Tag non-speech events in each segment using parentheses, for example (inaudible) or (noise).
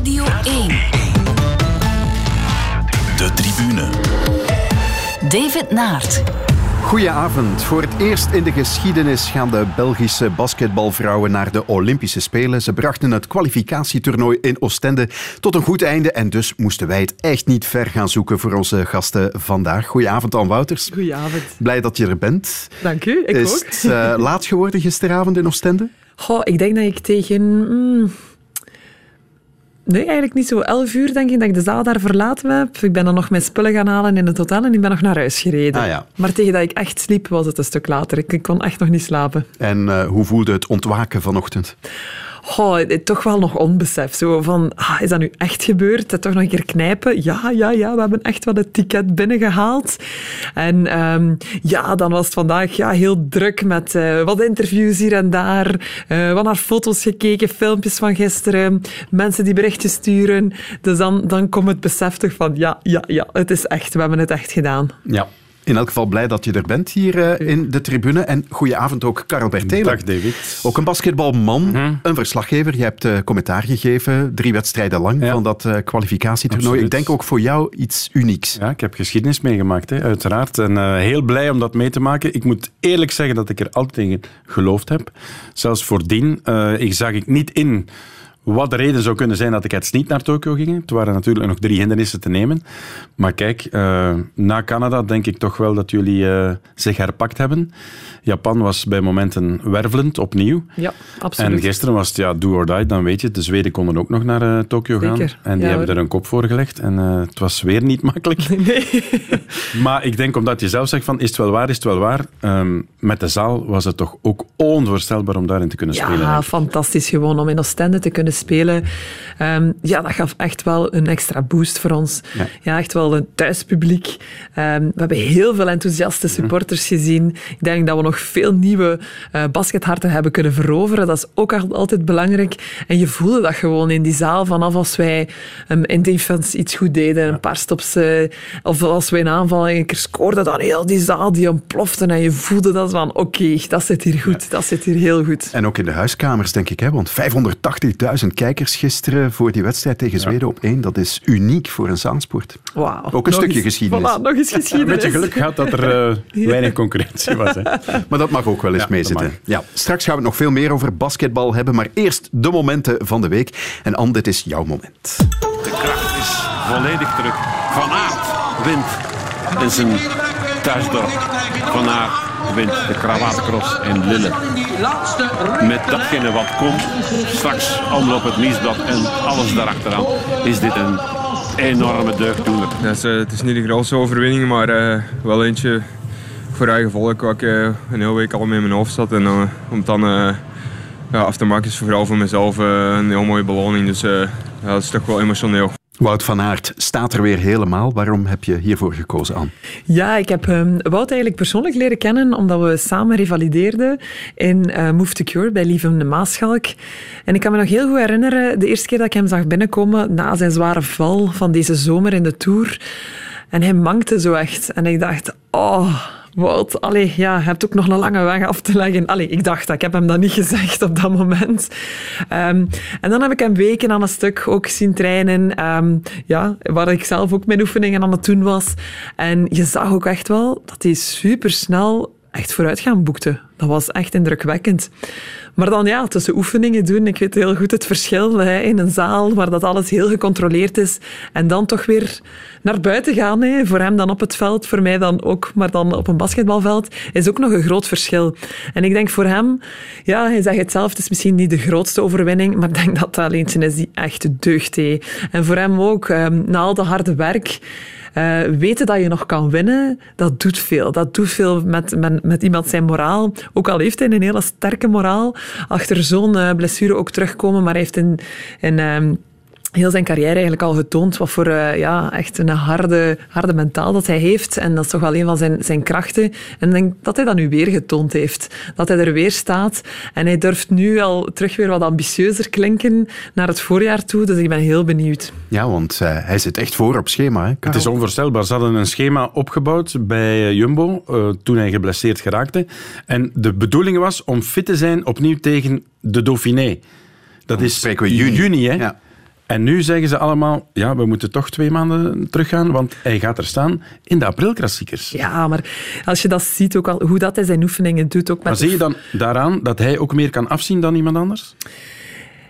Radio 1. De tribune. David Naert. Goedenavond. Voor het eerst in de geschiedenis gaan de Belgische basketbalvrouwen naar de Olympische Spelen. Ze brachten het kwalificatietoernooi in Oostende tot een goed einde en dus moesten wij het echt niet ver gaan zoeken voor onze gasten vandaag. Goedenavond, Anne Wouters. Goedenavond. Blij dat je er bent. Dank u, ik Is ook. het uh, laat geworden gisteravond in Oostende? Goh, ik denk dat ik tegen... Mm, nee, eigenlijk niet zo. Elf uur denk ik dat ik de zaal daar verlaten heb. Ik ben dan nog mijn spullen gaan halen in het hotel en ik ben nog naar huis gereden. Ah, ja. Maar tegen dat ik echt sliep, was het een stuk later. Ik, kon echt nog niet slapen. En uh, hoe voelde het ontwaken vanochtend? Goh, toch wel nog onbesef. Zo van, ah, is dat nu echt gebeurd? Het toch nog een keer knijpen? Ja, ja, ja, we hebben echt wel het ticket binnengehaald. En um, ja, dan was het vandaag ja, heel druk met uh, wat interviews hier en daar. Uh, wat naar foto's gekeken, filmpjes van gisteren. Mensen die berichtjes sturen. Dus dan, dan komt het besef toch van, ja, ja, ja, het is echt. We hebben het echt gedaan. Ja. In elk geval blij dat je er bent hier uh, in de tribune. En goedenavond ook, Karel Bertelen. Dag, David. Ook een basketbalman, mm-hmm. een verslaggever. Je hebt uh, commentaar gegeven, drie wedstrijden lang ja. van dat uh, kwalificatietoernooi. Absoluut. Ik denk ook voor jou iets unieks. Ja, ik heb geschiedenis meegemaakt, hè, uiteraard. En heel blij om dat mee te maken. Ik moet eerlijk zeggen dat ik er altijd in geloofd heb. Zelfs voordien. ik zag ik niet in wat de reden zou kunnen zijn dat ik het niet naar Tokio ging. Het waren natuurlijk nog drie hindernissen te nemen. Maar kijk, uh, na Canada denk ik toch wel dat jullie uh, zich herpakt hebben. Japan was bij momenten wervelend, opnieuw. Ja, absoluut. En gisteren was het ja, do or die, dan weet je. De Zweden konden ook nog naar uh, Tokio gaan. En die ja, hebben hoor. er een kop voor gelegd. En het was weer niet makkelijk. (laughs) Nee. (laughs) maar ik denk, omdat je zelf zegt van, is het wel waar, is het wel waar. Um, met de zaal was het toch ook onvoorstelbaar om daarin te kunnen ja, spelen. Ja, fantastisch gewoon om in Oostende te kunnen spelen. Um, ja, dat gaf echt wel een extra boost voor ons. Ja, ja echt wel een thuispubliek. Um, we hebben heel veel enthousiaste supporters gezien. Ik denk dat we nog veel nieuwe uh, basketharten hebben kunnen veroveren. Dat is ook altijd belangrijk. En je voelde dat gewoon in die zaal vanaf als wij um, in defense iets goed deden. Een paar stops. Uh, of als we in aanval een keer scoorden, dan heel die zaal die ontplofte. En je voelde dat van, oké, okay, dat zit hier goed. Dat zit hier heel goed. En ook in de huiskamers, denk ik. Hè? Want 580.000 kijkers gisteren voor die wedstrijd tegen Zweden ja. op één. Dat is uniek voor een zaalsport. Wow. Ook een nog stukje eens, geschiedenis. Voilà, nog eens geschiedenis. Een beetje geluk gehad dat er (laughs) uh, weinig concurrentie was. Hè. Maar dat mag ook wel eens Ja, meezitten. Ja. Straks gaan we nog veel meer over basketbal hebben, maar eerst de momenten van de week. En Anne, dit is jouw moment. De kracht is volledig terug. Van Aert wint in zijn thuisdorp. Van Aert de Krawatencross in Lille. Met datgene wat komt, straks omloop het nieuwsblad en alles daarachteraan, is dit een enorme deugddoener. Dat is, uh, het is niet de grootste overwinning, maar uh, wel eentje voor eigen volk waar ik uh, een hele week al mee in mijn hoofd zat. En om het dan ja, af te maken is vooral voor mezelf een heel mooie beloning. Dus ja, dat is toch wel emotioneel. Wout van Aert staat er weer helemaal. Waarom heb je hiervoor gekozen, Anne? Ja, ik heb um, Wout eigenlijk persoonlijk leren kennen omdat we samen revalideerden in uh, Move to Cure bij Lieven de Maaschalk. En ik kan me nog heel goed herinneren, de eerste keer dat ik hem zag binnenkomen na zijn zware val van deze zomer in de Tour. En hij mankte zo echt. En ik dacht, oh... Wout, allee, ja, je hebt ook nog een lange weg af te leggen. Allee, ik dacht dat, ik heb hem dat niet (laughs) gezegd op dat moment. Um, en dan heb ik hem weken aan een stuk ook zien trainen, um, ja, waar ik zelf ook mijn oefeningen aan het doen was. En je zag ook echt wel dat hij supersnel echt vooruitgang boekte. Dat was echt indrukwekkend. Maar dan ja, tussen oefeningen doen, ik weet heel goed het verschil hè, in een zaal waar dat alles heel gecontroleerd is en dan toch weer naar buiten gaan. Hè. Voor hem dan op het veld, voor mij dan ook, maar dan op een basketbalveld, is ook nog een groot verschil. En ik denk voor hem, ja, hij zegt het zelf, het is misschien niet de grootste overwinning, maar ik denk dat dat eentje is die echt deugd heeft. En voor hem ook, um, na al dat harde werk, uh, weten dat je nog kan winnen, dat doet veel. Dat doet veel met, met, met iemand zijn moraal. Ook al heeft hij een hele sterke moraal, achter zo'n uh, blessure ook terugkomen, maar hij heeft um, heel zijn carrière eigenlijk al getoond wat voor uh, ja, echt een harde, harde mentaal dat hij heeft. En dat is toch wel een van zijn, zijn krachten. En ik denk dat hij dat nu weer getoond heeft. Dat hij er weer staat. En hij durft nu al terug weer wat ambitieuzer klinken naar het voorjaar toe. Dus ik ben heel benieuwd. Ja, want uh, hij zit echt voor op schema. Hè, het is onvoorstelbaar. Ze hadden een schema opgebouwd bij Jumbo uh, toen hij geblesseerd geraakte. En de bedoeling was om fit te zijn opnieuw tegen de Dauphiné. Dat is spreken we juni. juni hè? Ja. En nu zeggen ze allemaal, ja, we moeten toch twee maanden teruggaan, want hij gaat er staan in de aprilklassiekers. Ja, maar als je dat ziet, ook al, hoe dat hij zijn oefeningen doet, ook met Maar zie je dan daaraan dat hij ook meer kan afzien dan iemand anders?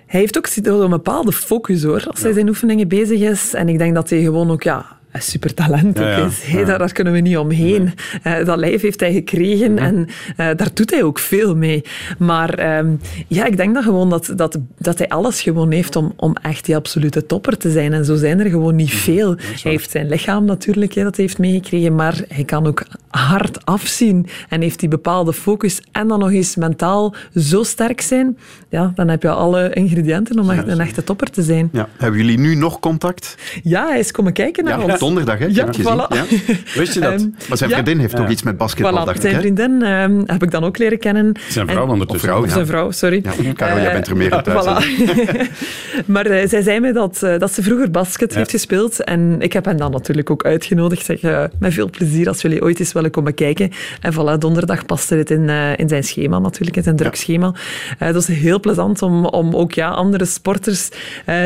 Hij heeft ook een bepaalde focus hoor, als hij zijn oefeningen bezig is. En ik denk dat hij gewoon ook ja, een supertalent Ja, ja. ook is. Hey, daar, daar kunnen we niet omheen. Eh, dat lijf heeft hij gekregen en eh, daar doet hij ook veel mee. Maar ehm, ja, ik denk dat gewoon dat, dat, dat hij alles gewoon heeft om, om echt die absolute topper te zijn. En zo zijn er gewoon niet veel. Hij heeft zijn lichaam natuurlijk, hè, dat hij heeft meegekregen, maar hij kan ook hard afzien en heeft die bepaalde focus en dan nog eens mentaal zo sterk zijn. Ja, dan heb je alle ingrediënten om echt een echte topper te zijn. Ja. Hebben jullie nu nog contact? Ja, hij is komen kijken naar Ja, ons. Op donderdag, hè? Ja, heb het gezien. voilà. Ja. Wist je dat? (laughs) Ehm, Maar zijn Ja. vriendin heeft ook Ja. iets met basketbal, Voilà, dacht ik. zijn hè? vriendin ehm, heb ik dan ook leren kennen. Zijn En- vrouw Of ondertussen. vrouw, ja. Zijn vrouw, sorry. Ja, Karel, jij Eh, bent er meer in thuis. Voilà. (laughs) maar eh, zij zei mij dat, eh, dat ze vroeger basket heeft gespeeld. En ik heb hen dan natuurlijk ook uitgenodigd. Zeg, met veel plezier als jullie ooit eens willen komen kijken. En voilà, donderdag paste het in, in zijn schema natuurlijk, in zijn druk schema. Eh, dat is heel plezant om, om ook ja, andere sporters eh,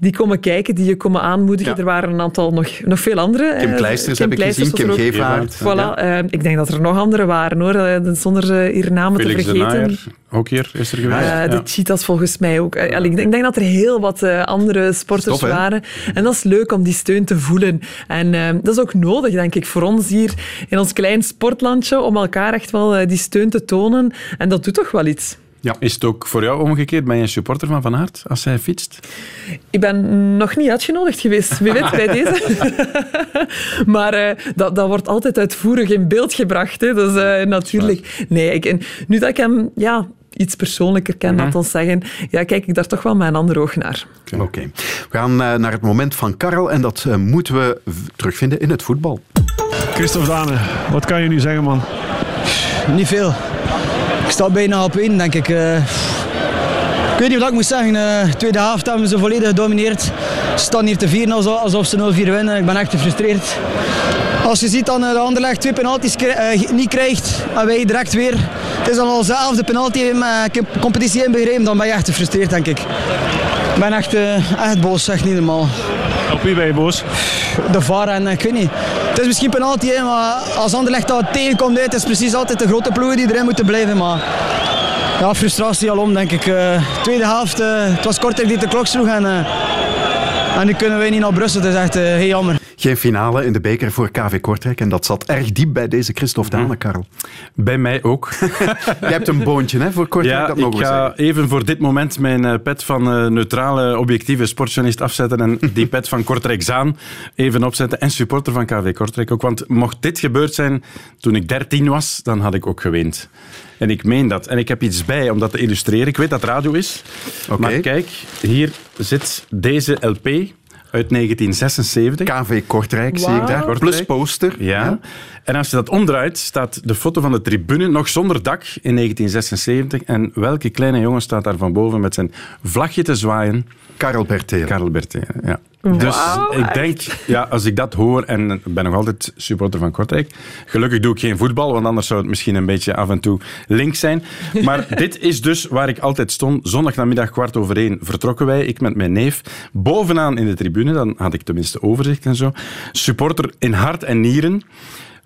die komen kijken, die je komen aanmoedigen. Ja. Er waren een aantal, nog, nog veel andere. Kim Eh, Kleisters Kim heb ik gezien, Kim er. Gevaert. Voilà, Ja. eh, ik denk dat er nog andere waren hoor, eh, zonder hier namen Felix te vergeten. Naaier, ook hier, is er geweest. Ja. De cheetahs volgens mij ook. Ik, denk, ik denk dat er heel wat andere sporters waren. En dat is leuk om die steun te voelen. En dat is ook nodig, denk ik, voor ons hier in ons klein sportlandje, om elkaar echt wel die steun te tonen. En dat doet toch wel iets. Is het ook voor jou omgekeerd? Ben je een supporter van Van Aert als hij fietst? Ik ben nog niet uitgenodigd geweest, wie weet, bij deze. (laughs) maar eh, dat, dat wordt altijd uitvoerig in beeld gebracht. Hè. Dus eh, natuurlijk... Nee, ik, en nu dat ik hem ja, iets persoonlijker ken, Mhm. laat ons zeggen, ja, kijk ik daar toch wel met een ander oog naar. Oké. We gaan eh, naar het moment van Karel en dat moeten we terugvinden in het voetbal. Christophe Dane, wat kan je nu zeggen, man? Niet veel. Ik sta bijna op één, denk ik. Eh, ik weet niet wat ik moet zeggen. Eh tweede helft hebben ze volledig gedomineerd. Ze staan hier te vieren alsof, alsof ze 0-4 winnen. Ik ben echt gefrustreerd. Als je ziet dat eh, de Anderlecht twee penalties niet krijgt en wij direct weer. Het is dan al zelfde penalty met competitie inbegrepen, dan ben je echt gefrustreerd, denk ik. Ik ben echt, echt boos, echt niet normaal Op wie ben je boos? de VAR en ik weet niet. Het is misschien penalty, hè, maar als Anderlecht dat tegenkomt, hè, het is precies altijd de grote ploegen die erin moeten blijven. Maar ja, frustratie alom, denk ik. Eh, tweede helft, eh, het was Kortrijk die de klok sloeg en, eh, en nu kunnen wij niet naar Brussel. Het is echt heel jammer. Geen finale in de beker voor KV Kortrijk en dat zat erg diep bij deze Christophe Mhm. Dane, Karel. Bij mij ook. (laughs) Jij hebt een boontje hè, voor Kortrijk, Ja, dat ik mogen we ga zeggen. even voor dit moment mijn eh, pet van eh, neutrale, objectieve sportjournalist afzetten en (laughs) die pet van Kortrijk Zaan even opzetten en supporter van KV Kortrijk ook. Want mocht dit gebeurd zijn toen ik 13 was, dan had ik ook geweend. En ik meen dat. En ik heb iets bij om dat te illustreren. Ik weet dat radio is. Maar kijk, hier zit deze LP uit 1976. KV Kortrijk, zie ik daar. Plus poster. Ja. En als je dat omdraait, staat de foto van de tribune nog zonder dak in 1976. En welke kleine jongen staat daar van boven met zijn vlagje te zwaaien? Karel Bertelen. Karel. Ja. Dus ik denk, ja, als ik dat hoor, en ik ben nog altijd supporter van Kortrijk. Gelukkig doe ik geen voetbal, want anders zou het misschien een beetje af en toe link zijn. Maar (laughs) dit is dus waar ik altijd stond. Zondagnamiddag kwart over één vertrokken wij, ik met mijn neef. Bovenaan in de tribune, dan had ik tenminste overzicht en zo. Supporter in hart en nieren.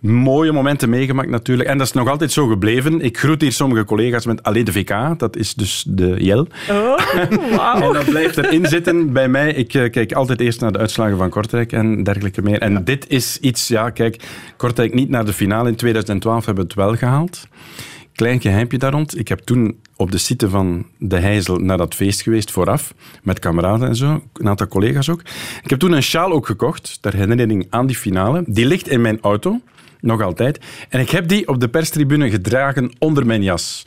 Mooie momenten meegemaakt natuurlijk. En dat is nog altijd zo gebleven. Ik groet hier sommige collega's met Allee de VK. Dat is dus de Jel. Oh, (laughs) En dat blijft erin zitten bij mij. Ik eh, kijk altijd eerst naar de uitslagen van Kortrijk en dergelijke meer. En dit is iets, ja, kijk, Kortrijk niet naar de finale. In 2012 hebben we het wel gehaald. Klein geheimpje daar rond. Ik heb toen op de site van De Heizel naar dat feest geweest vooraf, met kameraden en zo, een aantal collega's ook. Ik heb toen een sjaal ook gekocht, ter herinnering aan die finale. Die ligt in mijn auto, nog altijd. En ik heb die op de perstribune gedragen onder mijn jas.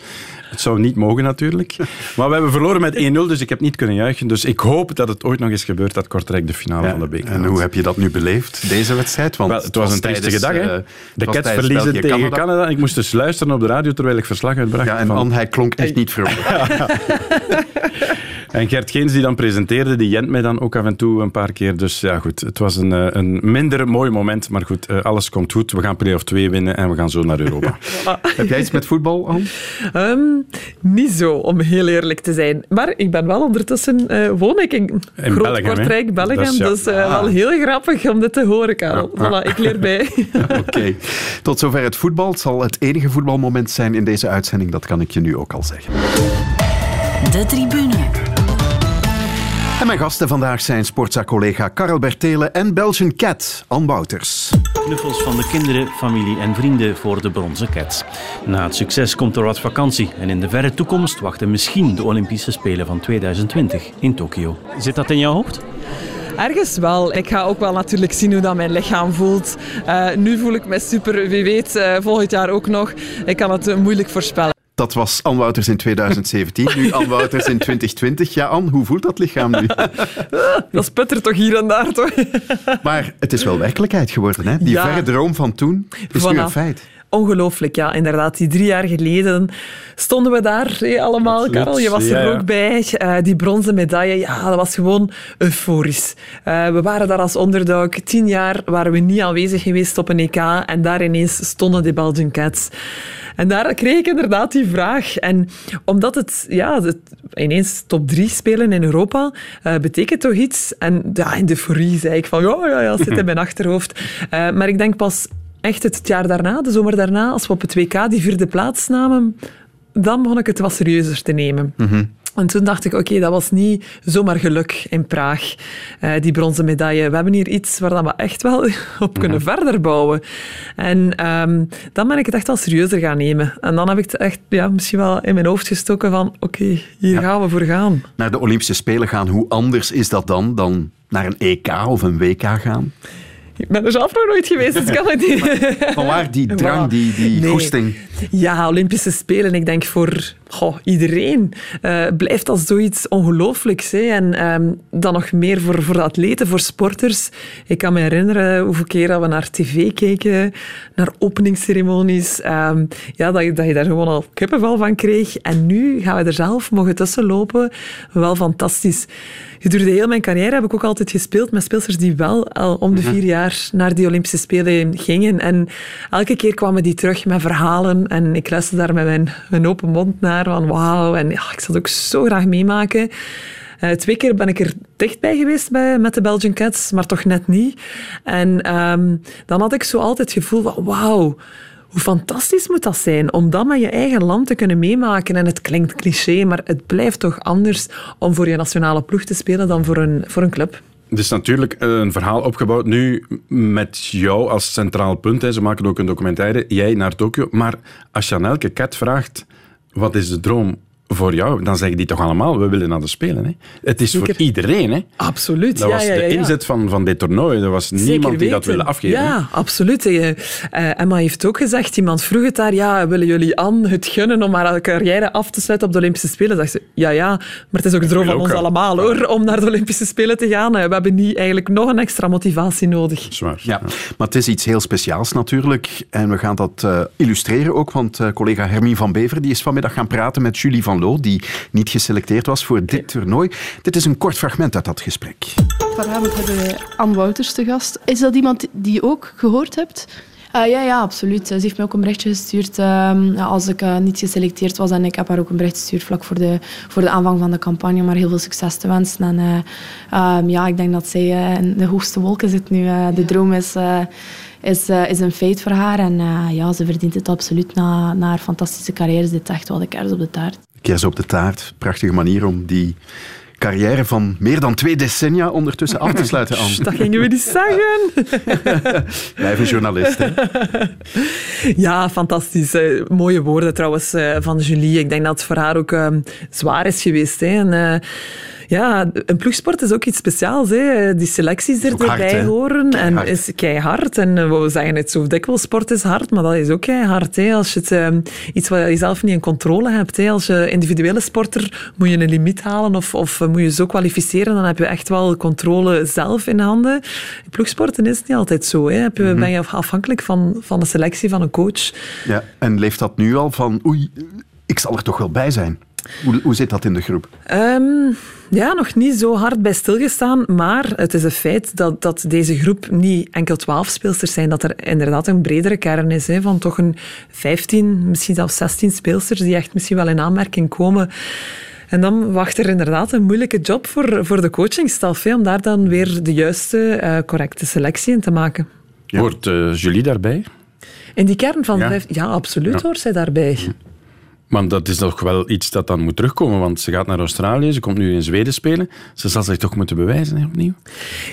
Het zou niet mogen natuurlijk. (laughs) Maar we hebben verloren met 1-0, dus ik heb niet kunnen juichen. Dus ik hoop dat het ooit nog eens gebeurt dat Kortrijk de finale Ja, van de beker en hoe heb je dat nu beleefd, deze wedstrijd? Want Wel, het was een triestige dag, hè? eh, De Cats verliezen tegen. Canada. Ik moest dus luisteren op de radio terwijl ik verslag uitbracht. Ja, en van- hij klonk echt niet vrolijk. (laughs) En Gert Geens die dan presenteerde, die jent mij dan ook af en toe een paar keer. Dus ja, goed, het was een, eh, een minder mooi moment. Maar goed, eh, alles komt goed. We gaan play-off 2 winnen en we gaan zo naar Europa. (laughs) Heb jij iets met voetbal, Anne? Ehm, niet zo, om heel eerlijk te zijn. Maar ik ben wel ondertussen, eh woon ik in, In Groot Belgium? Kortrijk, Belgium. Ja. Dus eh, wel heel grappig om dit te horen, Karel. Voilà, ik leer bij. (laughs) Oké. Tot zover het voetbal. Het zal het enige voetbalmoment zijn in deze uitzending. Dat kan ik je nu ook al zeggen. De tribune. En mijn gasten vandaag zijn sportza-collega Karel Bertelen en Belgian Cat, Ann Wouters. Knuffels van de kinderen, familie en vrienden voor de bronzen cats. Na het succes komt er wat vakantie en in de verre toekomst wachten misschien de Olympische Spelen van 2020 in Tokio. Zit dat in jouw hoofd? Ergens wel. Ik ga ook wel natuurlijk zien hoe dat mijn lichaam voelt. Eh, nu voel ik me super. Wie weet, eh, volgend jaar ook nog. Ik kan het eh, moeilijk voorspellen. Dat was Ann Wouters in 2017, nu Ann Wouters in 2020. Ja, Ann, hoe voelt dat lichaam nu? Dat sputtert toch hier en daar, toch? Maar het is wel werkelijkheid geworden, hè? Die Ja. verre droom van toen is nu een feit. Ongelooflijk, ja, inderdaad. Die drie jaar geleden stonden we daar hé, allemaal. Absoluut. Karel, je was er Ja, ja. ook bij. Eh, die bronzen medaille, ja, dat was gewoon euforisch. Eh, we waren daar als underdog. Tien jaar waren we niet aanwezig geweest op een EK. En daar ineens stonden de Belgian Cats. En daar kreeg ik inderdaad die vraag. En omdat het, ja, het, ineens top drie spelen in Europa eh, betekent toch iets. En ja, in de euforie zei ik van, ja, ja, ja, zit in mijn (laughs) achterhoofd. Maar ik denk pas echt het jaar daarna, de zomer daarna, als we op het WK die vierde plaats namen, dan begon ik het wat serieuzer te nemen. En toen dacht ik, oké, dat was niet zomaar geluk in Praag, eh, die bronzen medaille. We hebben hier iets waar dan we echt wel (laughs) op kunnen verder bouwen. En ehm, dan ben ik het echt wel serieuzer gaan nemen. En dan heb ik het echt ja, misschien wel in mijn hoofd gestoken van, oké, hier gaan we voor gaan. Naar de Olympische Spelen gaan, hoe anders is dat dan dan naar een EK of een WK gaan? Ik ben er zelf nog nooit geweest, dus kan het niet. Vanwaar die drang, die, die Nee. goesting? Ja, Olympische Spelen, ik denk voor goh, iedereen, eh, blijft dat zoiets ongelooflijks. Hè? En ehm, dan nog meer voor, voor de atleten, voor sporters. Ik kan me herinneren hoeveel keer dat we naar tv keken, naar openingsceremonies. ehm, ja, dat, je- dat je daar gewoon al kippenvel van kreeg. En nu gaan we er zelf mogen tussen lopen. Wel fantastisch. Gedurende heel mijn carrière heb ik ook altijd gespeeld met speelsters die wel al om de vier jaar naar die Olympische Spelen gingen. En elke keer kwamen die terug met verhalen en ik luisterde daar met mijn, open mond naar van wauw. En ja, ik zat ook zo graag meemaken. Eh, twee keer ben ik er dichtbij geweest bij, met de Belgian Cats, maar toch net niet. En ehm, dan had ik zo altijd het gevoel van wauw, hoe fantastisch moet dat zijn om dat met je eigen land te kunnen meemaken. En het klinkt cliché, maar het blijft toch anders om voor je nationale ploeg te spelen dan voor een, voor een club. Het is natuurlijk een verhaal opgebouwd nu met jou als centraal punt. Ze maken ook een documentaire, jij naar Tokio. Maar als je aan elke cat vraagt, wat is de droom voor jou? Dan zeggen die toch allemaal, we willen naar de Spelen. Hè. Het is Zeker. voor iedereen. Hè. Absoluut. Dat ja, was ja, ja, de ja. inzet van, van dit toernooi. Er was Zeker niemand die dat wilde afgeven. hè. Ja, absoluut. Eh, Emma heeft ook gezegd, iemand vroeg het daar, ja, willen jullie Anne het gunnen om haar carrière af te sluiten op de Olympische Spelen? Dacht ze, ja, ja, maar het is ook de droom van ons allemaal, hoor, om naar de Olympische Spelen te gaan. Eh, We hebben niet eigenlijk nog een extra motivatie nodig. Zwaar. Ja, maar het is iets heel speciaals natuurlijk. En we gaan dat eh, illustreren ook, want eh, collega Hermine van Bever die is vanmiddag gaan praten met Julie van Die niet geselecteerd was voor dit toernooi. Dit is een kort fragment uit dat gesprek. Vanavond hebben we Anne Wouters te gast. Is dat iemand die je ook gehoord hebt? Eh, ja, ja, absoluut. Ze heeft mij ook een berichtje gestuurd ehm, ja, als ik eh, niet geselecteerd was. En ik heb haar ook een bericht gestuurd vlak voor de, voor de aanvang van de campagne om haar heel veel succes te wensen. En eh, ehm, ja, ik denk dat zij eh, in de hoogste wolken zit nu. Eh, de droom is, eh, is, eh, is een feit voor haar. En eh, ja, ze verdient het absoluut. Na, na haar fantastische carrière is dit echt wel de kers op de taart. Kers op de taart, prachtige manier om die carrière van meer dan twee decennia ondertussen af te sluiten. Anne. (laughs) Dat gingen we niet zeggen. (laughs) Blijf een journalist. Hè? Ja, fantastisch. Eh, mooie woorden trouwens eh, van Julie. Ik denk dat het voor haar ook ehm, zwaar is geweest. Hè. En, eh, ja, een ploegsport is ook iets speciaals. Hè. Die selecties er hard, erbij horen. Keihard. En is keihard. En eh, we zeggen het zo dikwijls, sport is hard, maar dat is ook keihard. Hè. Als je het, ehm, iets wat je zelf niet in controle hebt. Hè. Als je individuele sporter moet je een limiet halen of, of eh, moet je zo kwalificeren, dan heb je echt wel controle zelf in handen. In ploegsporten is het niet altijd zo. Hè. Heb je, Mhm. Ben je afhankelijk van, van de selectie van een coach. Ja, en leeft dat nu al van, oei, ik zal er toch wel bij zijn? Hoe, hoe zit dat in de groep? Um, ja, nog niet zo hard bij stilgestaan, maar het is een feit dat, dat deze groep niet enkel twaalf speelsters zijn, dat er inderdaad een bredere kern is, hè, van toch een 15, misschien zelfs 16 speelsters die echt misschien wel in aanmerking komen. En dan wacht er inderdaad een moeilijke job voor, voor de coachingstaf, hè, om daar dan weer de juiste, uh, correcte selectie in te maken. Ja. Hoort uh, Julie daarbij? In die kern van ja, vijf, ja absoluut ja. hoort zij daarbij. Maar dat is toch wel iets dat dan moet terugkomen, want ze gaat naar Australië, ze komt nu in Zweden spelen. Ze zal zich toch moeten bewijzen hè, opnieuw?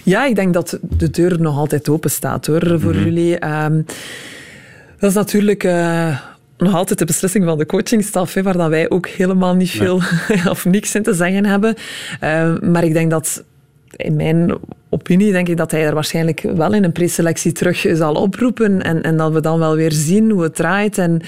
Ja, ik denk dat de deur nog altijd open staat hoor, voor mm -hmm. jullie. Um, dat is natuurlijk... Uh, nog altijd de beslissing van de coachingstaf, hè, waar dat wij ook helemaal niet veel nee. (laughs) of niks in te zeggen hebben. Uh, maar ik denk dat in mijn opinie denk ik dat hij er waarschijnlijk wel in een preselectie terug zal oproepen en, en dat we dan wel weer zien hoe het draait. En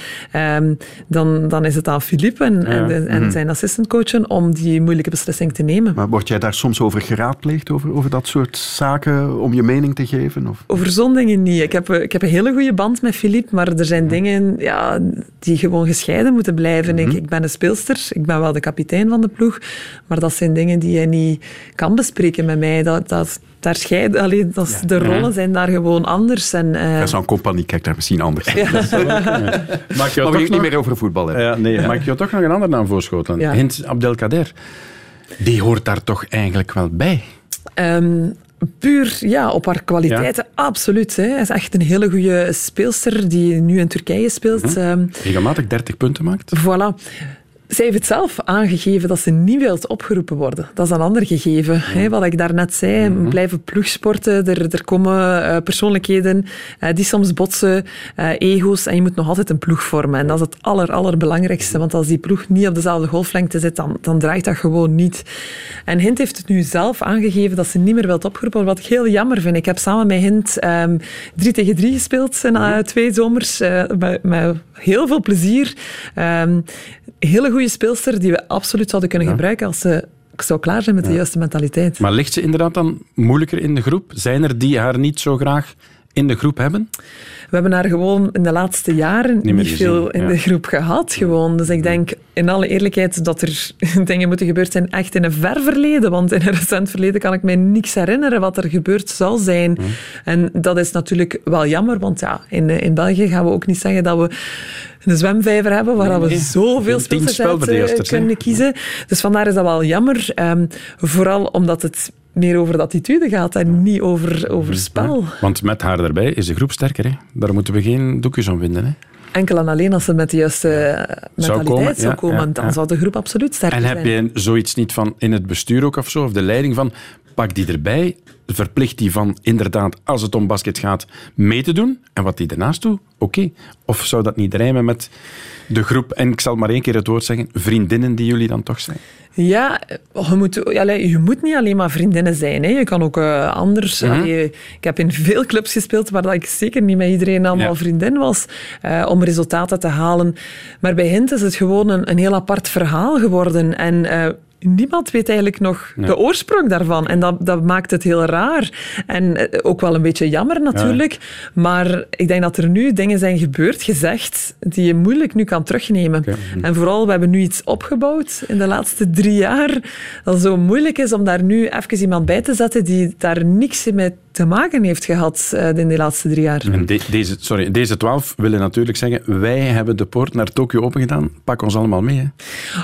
um, dan, dan is het aan Philippe en, ja. en, en mm. zijn assistantcoachen om die moeilijke beslissing te nemen. Maar word jij daar soms over geraadpleegd, over, over dat soort zaken, om je mening te geven? Of? Over zo'n dingen niet. Ik heb, ik heb een hele goede band met Philippe, maar er zijn dingen ja, die gewoon gescheiden moeten blijven. Mm -hmm. ik, ik ben een speelster, ik ben wel de kapitein van de ploeg, maar dat zijn dingen die je niet kan bespreken met mij. Dat, dat, daar scheiden, allee, dat is, de rollen zijn daar gewoon anders. En, uh... Zo'n compagnie kijkt daar misschien anders. Ja. (laughs) Mag je toch niet meer over voetbal hebben? Ja, nee, mag ik je toch nog een andere naam voorschotelen? Ja. Hint Abdelkader. Die hoort daar toch eigenlijk wel bij? Um, Puur ja, op haar kwaliteiten, ja. absoluut. Hè. Hij is echt een hele goede speelster die nu in Turkije speelt. Mm -hmm. Regelmatig 30 punten maakt. Voilà. Zij heeft het zelf aangegeven dat ze niet wilt opgeroepen worden. Dat is een ander gegeven. Mm. Hè, wat ik daarnet zei, mm -hmm. blijven ploegsporten. Er, er komen uh, persoonlijkheden uh, die soms botsen, uh, ego's. En je moet nog altijd een ploeg vormen. En dat is het aller, allerbelangrijkste. Want als die ploeg niet op dezelfde golflengte zit, dan, dan draait dat gewoon niet. En Hint heeft het nu zelf aangegeven dat ze niet meer wilt opgeroepen worden. Wat ik heel jammer vind. Ik heb samen met Hint um, drie tegen drie gespeeld na twee zomers. met, met heel veel plezier. Um, hele goede speelster die we absoluut zouden kunnen ja. gebruiken als ze zou klaar zijn met de juiste mentaliteit. Maar ligt ze inderdaad dan moeilijker in de groep? Zijn er die haar niet zo graag in de groep hebben? We hebben haar gewoon in de laatste jaren niet, niet veel in ja. de groep gehad. Gewoon. Dus ik denk in alle eerlijkheid dat er (laughs) dingen moeten gebeurd zijn echt in een ver verleden. Want in een recent verleden kan ik mij niks herinneren wat er gebeurd zal zijn. En dat is natuurlijk wel jammer, want ja, in, in België gaan we ook niet zeggen dat we een zwemvijver hebben waar nee, nee. we zoveel speelsters uit kunnen kiezen. Dus vandaar is dat wel jammer. Um, vooral omdat het meer over de attitude gaat en niet over, over spel. Ja, want met haar erbij is de groep sterker. Hè? Daar moeten we geen doekjes om vinden. Hè? Enkel en alleen als ze met de juiste mentaliteit zou komen, zou komen ja, ja, dan zou de groep absoluut sterker zijn. En heb je zoiets niet van in het bestuur ook of zo, of de leiding van, pak die erbij, verplicht die van inderdaad, als het om basket gaat, mee te doen. En wat die daarnaast doet, oké. Okay. Of zou dat niet rijmen met de groep, en ik zal maar één keer het woord zeggen, vriendinnen die jullie dan toch zijn? Ja, je moet, je moet niet alleen maar vriendinnen zijn. Hè. Je kan ook uh, anders... Mm -hmm. allee, ik heb in veel clubs gespeeld waar ik zeker niet met iedereen allemaal ja. vriendin was uh, om resultaten te halen. Maar bij Hint is het gewoon een, een heel apart verhaal geworden. En... Uh, niemand weet eigenlijk nog nee. de oorsprong daarvan. En dat, dat maakt het heel raar. En ook wel een beetje jammer natuurlijk. Ja. Maar ik denk dat er nu dingen zijn gebeurd, gezegd, die je moeilijk nu kan terugnemen. Okay. En vooral, we hebben nu iets opgebouwd in de laatste drie jaar, dat zo moeilijk is om daar nu even iemand bij te zetten die daar niks mee te maken heeft gehad uh, in de laatste drie jaar. En de, deze, sorry, deze twaalf willen natuurlijk zeggen, wij hebben de poort naar Tokio opengedaan, pak ons allemaal mee. Hè?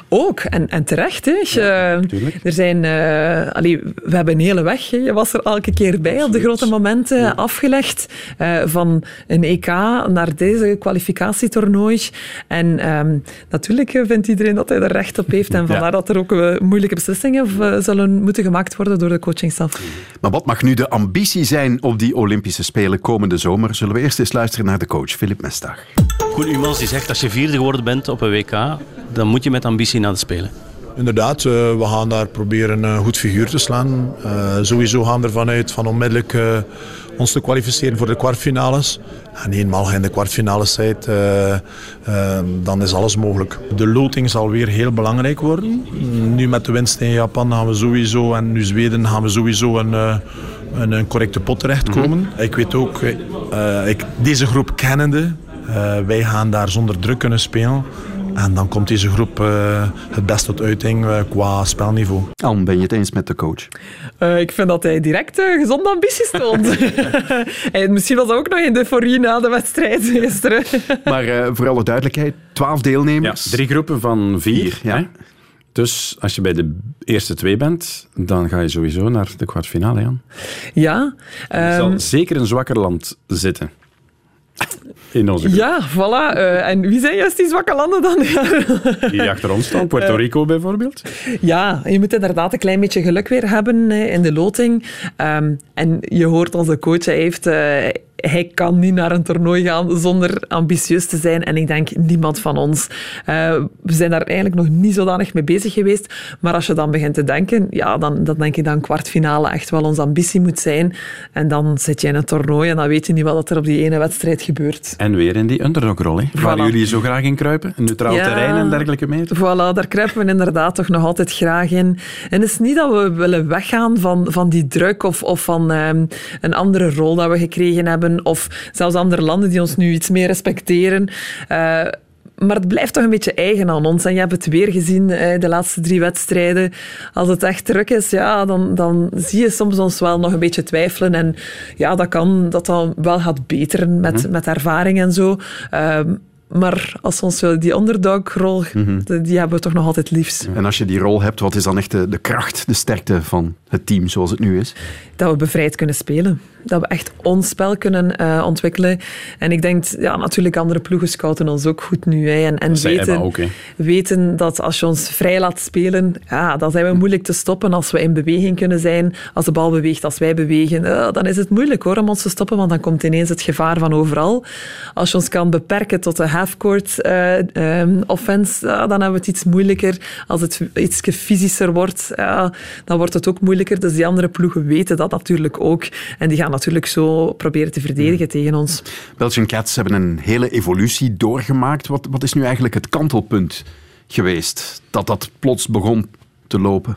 Ook, en, en terecht. Hè. Ja, er zijn, uh, allee, we hebben een hele weg, hè. je was er elke keer bij Absoluut. op de grote momenten, ja. afgelegd, uh, van een EK naar deze kwalificatietoernooi. En um, natuurlijk vindt iedereen dat hij er recht op heeft, en (laughs) vandaar ja. dat er ook moeilijke beslissingen zullen moeten gemaakt worden door de coachingstaf. Maar wat mag nu de ambitie zijn op die Olympische Spelen komende zomer, zullen we eerst eens luisteren naar de coach, Filip Mestag. Koen Umans die zegt, als je vierde geworden bent op een WK, dan moet je met ambitie naar de Spelen. Inderdaad, uh, we gaan daar proberen een goed figuur te slaan. Uh, sowieso gaan we ervan uit van onmiddellijk uh, ons te kwalificeren voor de kwartfinales. En eenmaal je in de kwartfinales zijt, dan is alles mogelijk. De loting zal weer heel belangrijk worden. Nu met de winst in Japan gaan we sowieso, en nu Zweden gaan we sowieso een, een, een correcte pot terechtkomen. Mm -hmm. Ik weet ook, ik, deze groep kennende, wij gaan daar zonder druk kunnen spelen. En dan komt deze groep uh, het best tot uiting uh, qua spelniveau. Al ben je het eens met de coach? Uh, ik vind dat hij direct gezonde ambities toont. (laughs) (laughs) en misschien was dat ook nog in de euforie na de wedstrijd gisteren. maar voor alle duidelijkheid, twaalf deelnemers. Ja, drie groepen van vier. ja. Dus als je bij de eerste twee bent, dan ga je sowieso naar de kwartfinale, Jan. Ja. Er zal ehm, zeker een zwakker land zitten. (laughs) In onze groep. Ja, voilà. Uh, en wie zijn juist die zwakke landen dan? (laughs) die achter ons staan, Puerto eh, Rico bijvoorbeeld. Ja, je moet inderdaad een klein beetje geluk weer hebben in de loting. Um, en je hoort onze coach, hij heeft... Uh, hij kan niet naar een toernooi gaan zonder ambitieus te zijn. En ik denk niemand van ons. Uh, we zijn daar eigenlijk nog niet zodanig mee bezig geweest. Maar als je dan begint te denken, ja, dan, dan denk ik dat een kwartfinale echt wel onze ambitie moet zijn. En dan zit je in een toernooi en dan weet je niet wat er op die ene wedstrijd gebeurt. En weer in die underdog-rol, voilà. waar jullie zo graag in kruipen. Een neutraal terrein en dergelijke mee. Voilà, daar kruipen we inderdaad toch nog altijd graag in. En het is niet dat we willen weggaan van, van die druk of, of van um, een andere rol dat we gekregen hebben of zelfs andere landen die ons nu iets meer respecteren. Uh, maar het blijft toch een beetje eigen aan ons. En je hebt het weer gezien, de laatste drie wedstrijden. Als het echt druk is, ja, dan, dan zie je soms ons wel nog een beetje twijfelen. En ja, dat kan dat dan wel gaat beteren met, mhm. met ervaring en zo. Uh, maar als ons die underdog-rol, mm die hebben we toch nog altijd liefst. En als je die rol hebt, wat is dan echt de, de kracht, de sterkte van het team zoals het nu is? Dat we bevrijd kunnen spelen dat we echt ons spel kunnen uh, ontwikkelen. En ik denk, ja, natuurlijk andere ploegen scouten ons ook goed nu. Hè. En, en weten, ook, weten dat als je ons vrij laat spelen, ja, dan zijn we moeilijk te stoppen als we in beweging kunnen zijn. Als de bal beweegt, als wij bewegen, uh, dan is het moeilijk hoor, om ons te stoppen, want dan komt ineens het gevaar van overal. Als je ons kan beperken tot de halfcourt uh, um, offense, dan hebben we het iets moeilijker. Als het iets fysischer wordt, dan wordt het ook moeilijker. Dus die andere ploegen weten dat natuurlijk ook. En die gaan natuurlijk zo proberen te verdedigen hmm. tegen ons. Belgian Cats hebben een hele evolutie doorgemaakt. Wat, wat is nu eigenlijk het kantelpunt geweest dat dat plots begon te lopen?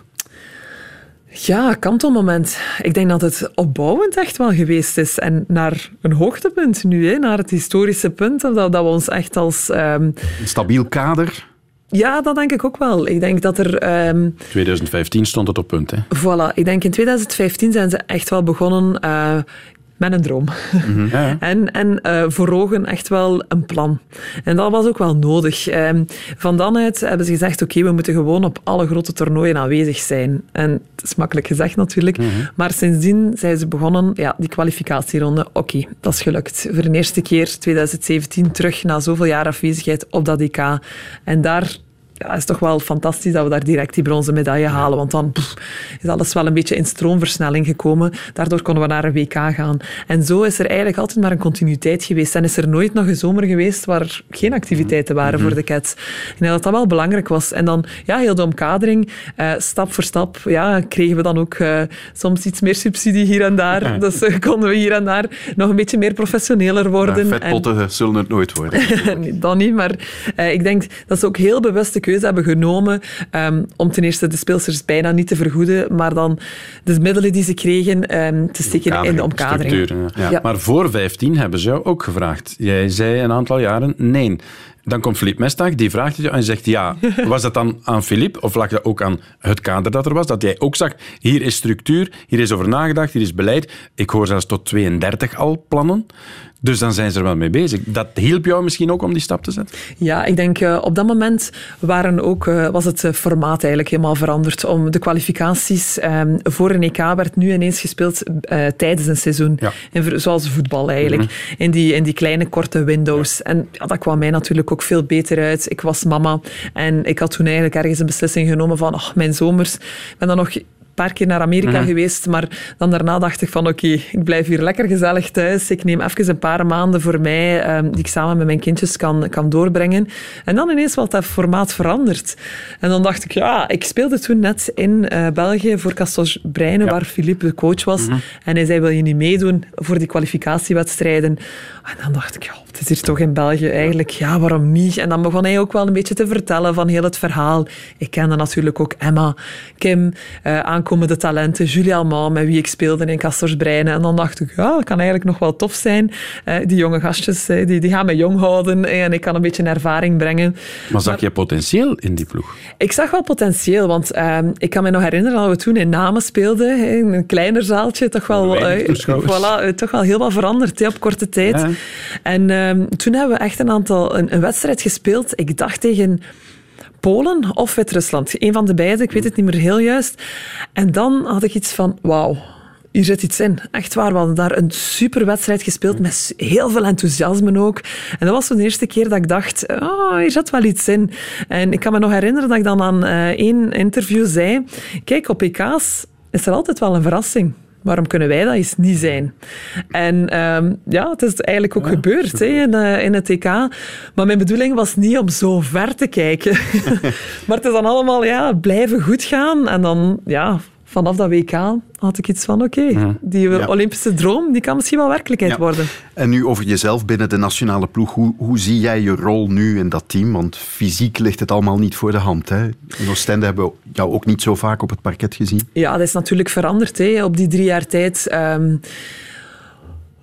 Ja, kantelmoment. Ik denk dat het opbouwend echt wel geweest is. En naar een hoogtepunt nu, hè, naar het historische punt, dat, dat we ons echt als... Um... Een stabiel kader? Ja, dat denk ik ook wel. Ik denk dat er... Um... Ehm, 2015 stond het op punt, hè? Voilà. Ik denk in 2015 zijn ze echt wel begonnen uh, met een droom. Mm -hmm. en en uh, voor ogen echt wel een plan. En dat was ook wel nodig. Um, van dan uit hebben ze gezegd, oké, okay, we moeten gewoon op alle grote toernooien aanwezig zijn. En het is makkelijk gezegd natuurlijk. Mm -hmm. Maar sindsdien zijn ze begonnen, ja, die kwalificatieronde, oké, okay, dat is gelukt. Voor de eerste keer 2017 terug na zoveel jaar afwezigheid op dat EK. En daar ja, het is toch wel fantastisch dat we daar direct die bronzen medaille halen. Want dan is alles wel een beetje in stroomversnelling gekomen. Daardoor konden we naar een WK gaan. En zo is er eigenlijk altijd maar een continuïteit geweest. En is er nooit nog een zomer geweest waar geen activiteiten waren voor mhm. de Cats. En dat dat wel belangrijk was. En dan, ja, heel de omkadering, uh, stap voor stap, ja, kregen we dan ook uh, soms iets meer subsidie hier en daar. Dus uh, konden we hier en daar nog een beetje meer professioneler worden. Ja, vetpotten en... zullen het nooit worden. (laughs) nee, dat niet, maar ik denk dat ze ook heel bewust de keuze hebben genomen um, om ten eerste de speelsters bijna niet te vergoeden, maar dan de middelen die ze kregen um, te steken in de omkadering. Ja. Ja. Maar voor 15 hebben ze jou ook gevraagd. Jij zei een aantal jaren nee. Dan komt Philippe Mestag, die vraagt je en zegt ja. (laughs) Was dat dan aan Philippe of lag dat ook aan het kader dat er was? Dat jij ook zag, hier is structuur, hier is over nagedacht, hier is beleid. Ik hoor zelfs tot 32 al plannen. Dus dan zijn ze er wel mee bezig. Dat hielp jou misschien ook om die stap te zetten? Ja, ik denk uh, op dat moment waren ook, uh, was het eh, formaat eigenlijk helemaal veranderd. Om de kwalificaties um, voor een EK werd nu ineens gespeeld uh, tijdens een seizoen. Ja. En, zoals voetbal eigenlijk. Mm -hmm. in, die, in die kleine korte windows. Ja. En ja, dat kwam mij natuurlijk ook veel beter uit. Ik was mama en ik had toen eigenlijk ergens een beslissing genomen van ach, mijn zomers. Ik ben dan nog paar keer naar Amerika mhm. geweest, maar dan daarna dacht ik van oké, ik blijf hier lekker gezellig thuis. Ik neem even een paar maanden voor mij um, die ik samen met mijn kindjes kan, kan doorbrengen. En dan ineens was dat formaat veranderd. En dan dacht ik, ja, ik speelde toen net in uh, België voor Castos Breinen, ja. waar Philippe de coach was. Mhm. En hij zei, wil je niet meedoen voor die kwalificatiewedstrijden? En dan dacht ik, ja, het is hier toch in België eigenlijk, ja, waarom niet? En dan begon hij ook wel een beetje te vertellen van heel het verhaal. Ik kende natuurlijk ook Emma, Kim, uh, komen de talenten. Julia Alman, met wie ik speelde in Kastersbreinen. En dan dacht ik, ja, dat kan eigenlijk nog wel tof zijn. Uh, die jonge gastjes, die, die gaan me jong houden en ik kan een beetje ervaring brengen. Maar zag je potentieel in die ploeg? Ik zag wel potentieel, want uh, ik kan me nog herinneren dat we toen in Namen speelden, in een kleiner zaaltje, toch wel, voilà, toch wel heel wat veranderd op korte tijd. Ja. En ehm, toen hebben we echt een aantal een, een wedstrijd gespeeld. Ik dacht tegen Polen of Wit-Rusland. Een van de beide, ik weet het niet meer heel juist. En dan had ik iets van, wauw, hier zit iets in. Echt waar, we hadden daar een super wedstrijd gespeeld met heel veel enthousiasme ook. En dat was de eerste keer dat ik dacht, oh, hier zit wel iets in. En ik kan me nog herinneren dat ik dan aan uh, één interview zei, kijk, op EK's is er altijd wel een verrassing. Waarom kunnen wij dat eens niet zijn? En um, ja, het is eigenlijk ook ja, gebeurd hè, in, uh, in het TK. Maar mijn bedoeling was niet om zo ver te kijken. (laughs) maar het is dan allemaal ja, blijven goed gaan. En dan ja, vanaf dat WK had ik iets van, oké, okay, mm. die ja. Olympische droom die kan misschien wel werkelijkheid ja. worden. En nu over jezelf binnen de nationale ploeg. Hoe, hoe zie jij je rol nu in dat team? Want fysiek ligt het allemaal niet voor de hand. Hè? In Oostende hebben we jou ook niet zo vaak op het parket gezien. Ja, dat is natuurlijk veranderd hè, op die drie jaar tijd. Um, uh,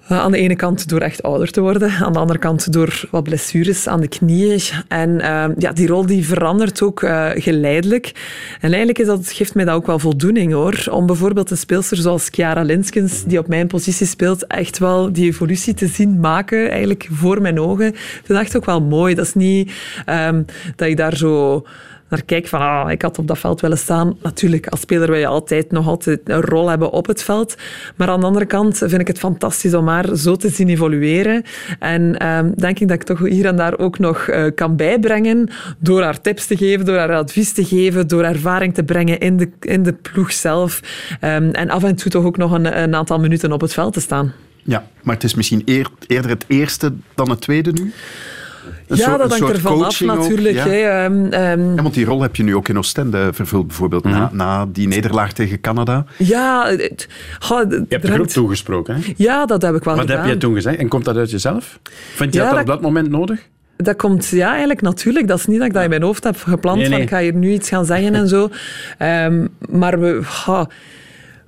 aan de ene kant door echt ouder te worden, aan de andere kant door wat blessures aan de knieën. En uh, ja, die rol die verandert ook uh, geleidelijk. En eigenlijk is dat, geeft mij dat ook wel voldoening hoor. Om bijvoorbeeld een speelster zoals Chiara Linskens, die op mijn positie speelt, echt wel die evolutie te zien maken, eigenlijk voor mijn ogen. Ik dat echt ook wel mooi. Dat is niet um, dat je daar zo naar kijk van ah, ik had op dat veld willen staan. Natuurlijk, als speler wil je altijd nog altijd een rol hebben op het veld. Maar aan de andere kant vind ik het fantastisch om haar zo te zien evolueren. En um, denk ik dat ik toch hier en daar ook nog uh, kan bijbrengen door haar tips te geven, door haar advies te geven, door ervaring te brengen in de, in de ploeg zelf. Um, en af en toe toch ook nog een, een aantal minuten op het veld te staan. Ja, maar het is misschien eer, eerder het eerste dan het tweede nu? Een ja, soort, dat hangt ervan af natuurlijk. Ook, ja. Um, um, ja, want die rol heb je nu ook in Oostende vervuld, bijvoorbeeld, mm -hmm. na, na, die nederlaag tegen Canada. Ja. Het, oh, je hebt de groep toegesproken, hè? Ja, dat heb ik wel Wat gedaan. heb je toen gezegd? En komt dat uit jezelf? Vind je ja, dat, dat op dat moment nodig? Dat komt, ja, eigenlijk natuurlijk. Dat is niet dat ik dat in mijn hoofd heb gepland, nee, nee. van ik ga hier nu iets gaan zeggen en zo. Um, maar we... Oh,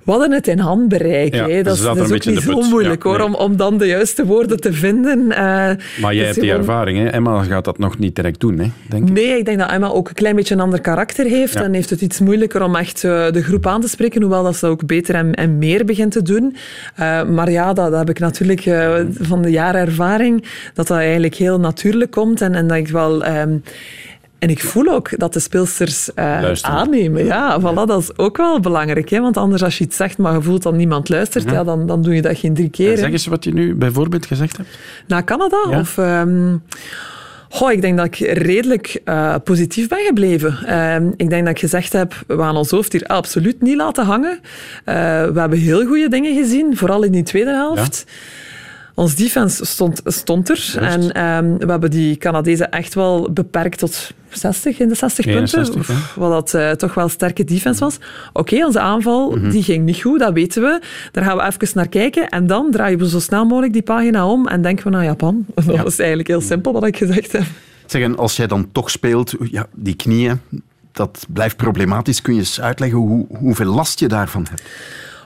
we hadden het in handbereik. Ja, hè. Dat, is, dat is ook niet zo moeilijk ja, hoor, nee. om, om dan de juiste woorden te vinden. Uh, maar jij hebt die ervaring. Hè? Emma gaat dat nog niet direct doen, hè? denk ik. Nee, ik denk dat Emma ook een klein beetje een ander karakter heeft. Ja. En heeft het iets moeilijker om echt uh, de groep aan te spreken. Hoewel dat ze ook beter en, en meer begint te doen. Uh, maar ja, dat, dat, heb ik natuurlijk van de jaren ervaring. Dat dat eigenlijk heel natuurlijk komt. En, en dat ik wel... Um, en ik voel ook dat de speelsters uh, aannemen. Ja, voilà, dat is ook wel belangrijk. Hè? Want anders als je iets zegt, maar je voelt dat niemand luistert, ja. ja dan, dan doe je dat geen drie keer. En zeg eens wat je nu bijvoorbeeld gezegd hebt. Na Canada? Ja. Of... Um, Goh, ik denk dat ik redelijk uh, positief ben gebleven. Uh, ik denk dat ik gezegd heb, we gaan ons hoofd hier absoluut niet laten hangen. Uh, we hebben heel goede dingen gezien, vooral in die tweede helft. Ja. Ons defense stond, stond er. Just. En um, we hebben die Canadezen echt wel beperkt tot 60 in de 60 punten. 60, Oef, wat dat uh, toch wel sterke defense was. Oké, okay, onze aanval mm -hmm. die ging niet goed, dat weten we. Daar gaan we even naar kijken. En dan draaien we zo snel mogelijk die pagina om en denken we naar Japan. (laughs) Dat ja. is eigenlijk heel simpel wat ik gezegd heb. Zeg, en als jij dan toch speelt, ja, die knieën, dat blijft problematisch. Kun je eens uitleggen hoe, hoeveel last je daarvan hebt?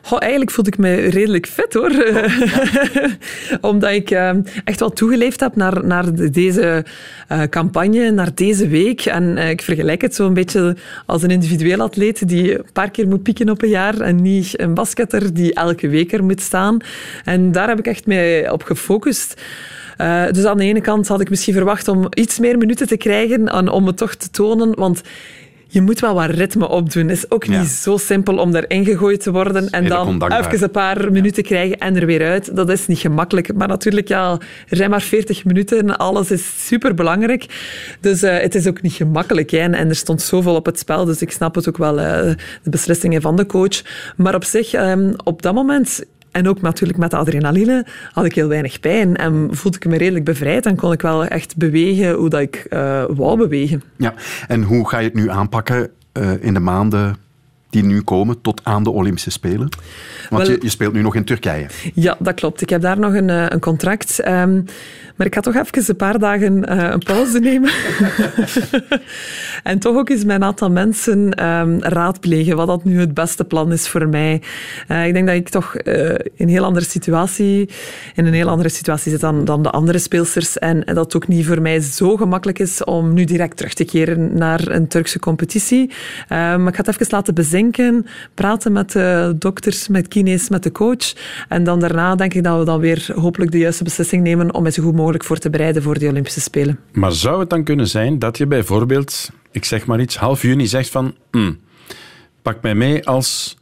Goh, eigenlijk voelde ik me redelijk fit hoor. Oh, ja. (laughs) Omdat ik uh, echt wel toegeleefd heb naar, naar deze uh, campagne, naar deze week. En uh, ik vergelijk het zo een beetje als een individueel atleet die een paar keer moet pieken op een jaar en niet een basketter die elke week er moet staan. En daar heb ik echt mee op gefocust. Uh, dus aan de ene kant had ik misschien verwacht om iets meer minuten te krijgen en om het toch te tonen, want je moet wel wat ritme opdoen. Het is ook niet ja. zo simpel om erin gegooid te worden en dan even een paar minuten krijgen en er weer uit. Dat is niet gemakkelijk. Maar natuurlijk, ja, er zijn maar 40 minuten. Alles is superbelangrijk. Dus uh, het is ook niet gemakkelijk. Hè. En, en, er stond zoveel op het spel, dus ik snap het ook wel, uh, de beslissingen van de coach. Maar op zich, um, op dat moment en ook natuurlijk met de adrenaline had ik heel weinig pijn en voelde ik me redelijk bevrijd en kon ik wel echt bewegen hoe dat ik uh, wou bewegen. Ja, en hoe ga je het nu aanpakken uh, in de maanden die nu komen tot aan de Olympische Spelen? Want Wel, je, je, speelt nu nog in Turkije. Ja, dat klopt. Ik heb daar nog een, een contract. Um, Maar ik ga toch even een paar dagen uh, een pauze nemen. (laughs) en toch ook eens met een aantal mensen um, raadplegen wat dat nu het beste plan is voor mij. Uh, ik denk dat ik toch uh, in een heel andere situatie, in een heel andere situatie zit dan, dan de andere speelsters. En, dat het ook niet voor mij zo gemakkelijk is om nu direct terug te keren naar een Turkse competitie. maar ik ga het even laten bezinken, praten met de dokters, met kines, met de coach. En dan daarna denk ik dat we dan weer hopelijk de juiste beslissing nemen om het zo goed mogelijk voor te bereiden voor de Olympische Spelen. Maar zou het dan kunnen zijn dat je bijvoorbeeld, ik zeg maar iets, half juni zegt van, mm, pak mij mee als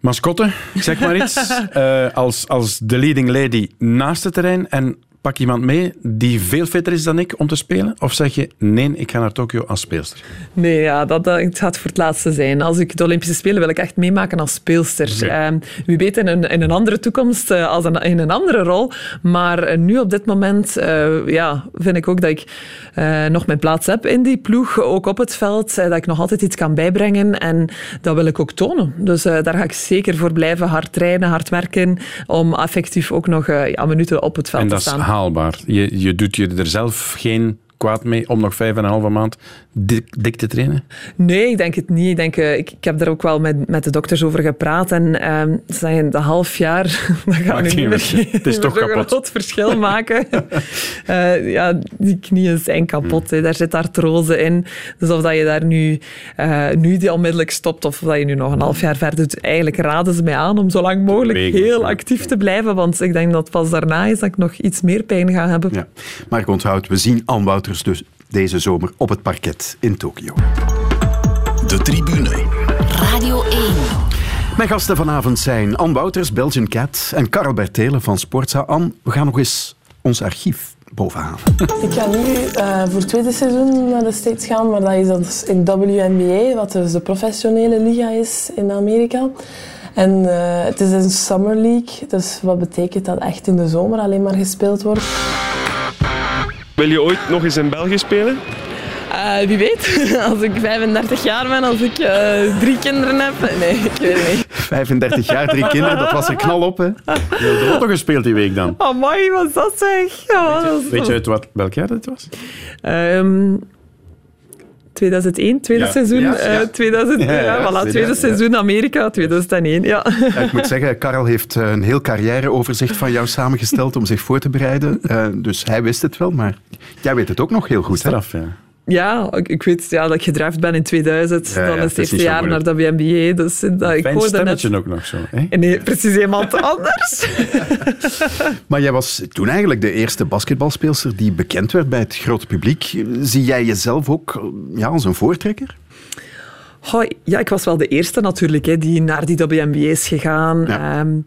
mascotte, zeg maar iets, uh, (laughs) als, als de leading lady naast het terrein en pak iemand mee die veel fitter is dan ik om te spelen? Of zeg je, nee, ik ga naar Tokio als speelster? Nee, ja, dat, dat het gaat voor het laatste zijn. Als ik de Olympische Spelen wil ik echt meemaken als speelster. Okay. Um, wie weet in een, in een andere toekomst, uh, als een, in een andere rol. Maar uh, nu op dit moment uh, ja, vind ik ook dat ik nog mijn plaats heb in die ploeg. Ook op het veld. dat ik nog altijd iets kan bijbrengen. En dat wil ik ook tonen. Dus daar ga ik zeker voor blijven. Hard trainen, hard werken. Om effectief ook nog ja, minuten op het veld te staan Je, je doet je er zelf geen kwaad mee om nog vijf en een halve maand dik, dik, te trainen? Nee, ik denk het niet. Ik, denk, ik, ik heb daar ook wel met, met de dokters over gepraat. En um, ze zeggen, de half jaar, (laughs) dat gaan we niet meer, het is (laughs) toch kapot. een groot verschil maken. uh, (laughs) ja, die knieën zijn kapot. Mm. Daar zit artrose in. Dus of dat je daar nu, uh, nu die onmiddellijk stopt of dat je nu nog een half jaar verder doet, eigenlijk raden ze mij aan om zo lang mogelijk heel actief te blijven. Want ik denk dat pas daarna is dat ik nog iets meer pijn ga hebben. Ja. Maar ik onthoud, we zien Anne Dus deze zomer op het parket in Tokio. De tribune. Radio 1. Mijn gasten vanavond zijn Anne Wouters, Belgian Cat, en Karel Bertelen van Sportza. Anne, we gaan nog eens ons archief bovenhalen. Ik ga nu uh, voor het tweede seizoen naar de States gaan, maar dat is dus in WNBA, wat dus de professionele liga is in Amerika. En uh, het is een Summer League, dus wat betekent dat echt in de zomer alleen maar gespeeld wordt. Wil je ooit nog eens in België spelen? Uh, wie weet, (laughs) als ik 35 jaar ben, als ik uh, drie kinderen heb. Nee, ik weet het niet. (laughs) 35 jaar, drie kinderen, dat was een knal op, hè? Je hebt toch gespeeld die week dan? Oh, mooi, wat is dat zeg? Ja, weet, je, weet je uit wat, welk jaar dat was? Um, 2001, tweede ja. seizoen. Ja, ja. Uh, 2000, ja, ja, voilà, tweede seizoen Amerika, 2001. Ja. ik moet zeggen, Karel heeft een heel carrièreoverzicht van jou samengesteld om zich voor te bereiden. Uh, dus hij wist het wel, maar jij weet het ook nog heel goed. Straf, hè? Ja, ik weet ja, dat ik gedraft ben in 2000. Ja, dan is het eerste jaar naar de WNBA. Dus dat, ik hoorde net... ook nog zo. Hè? Nee, precies iemand (laughs) anders. (laughs) maar jij was toen eigenlijk de eerste basketbalspeelster die bekend werd bij het grote publiek. Zie jij jezelf ook ja, als een voortrekker? Ja, ik was wel de eerste natuurlijk hè, die naar die WNBA is gegaan. Ja. Um,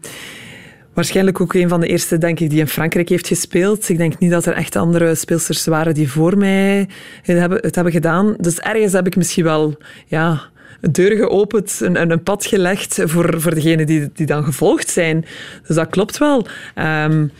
Waarschijnlijk ook een van de eerste, denk ik, die in Frankrijk heeft gespeeld. Ik denk niet dat er echt andere speelsters waren die voor mij het hebben, het hebben gedaan. Dus ergens heb ik misschien wel ja, een deur geopend, een, een pad gelegd voor, voor degenen die, die dan gevolgd zijn. Dus dat klopt wel. Um,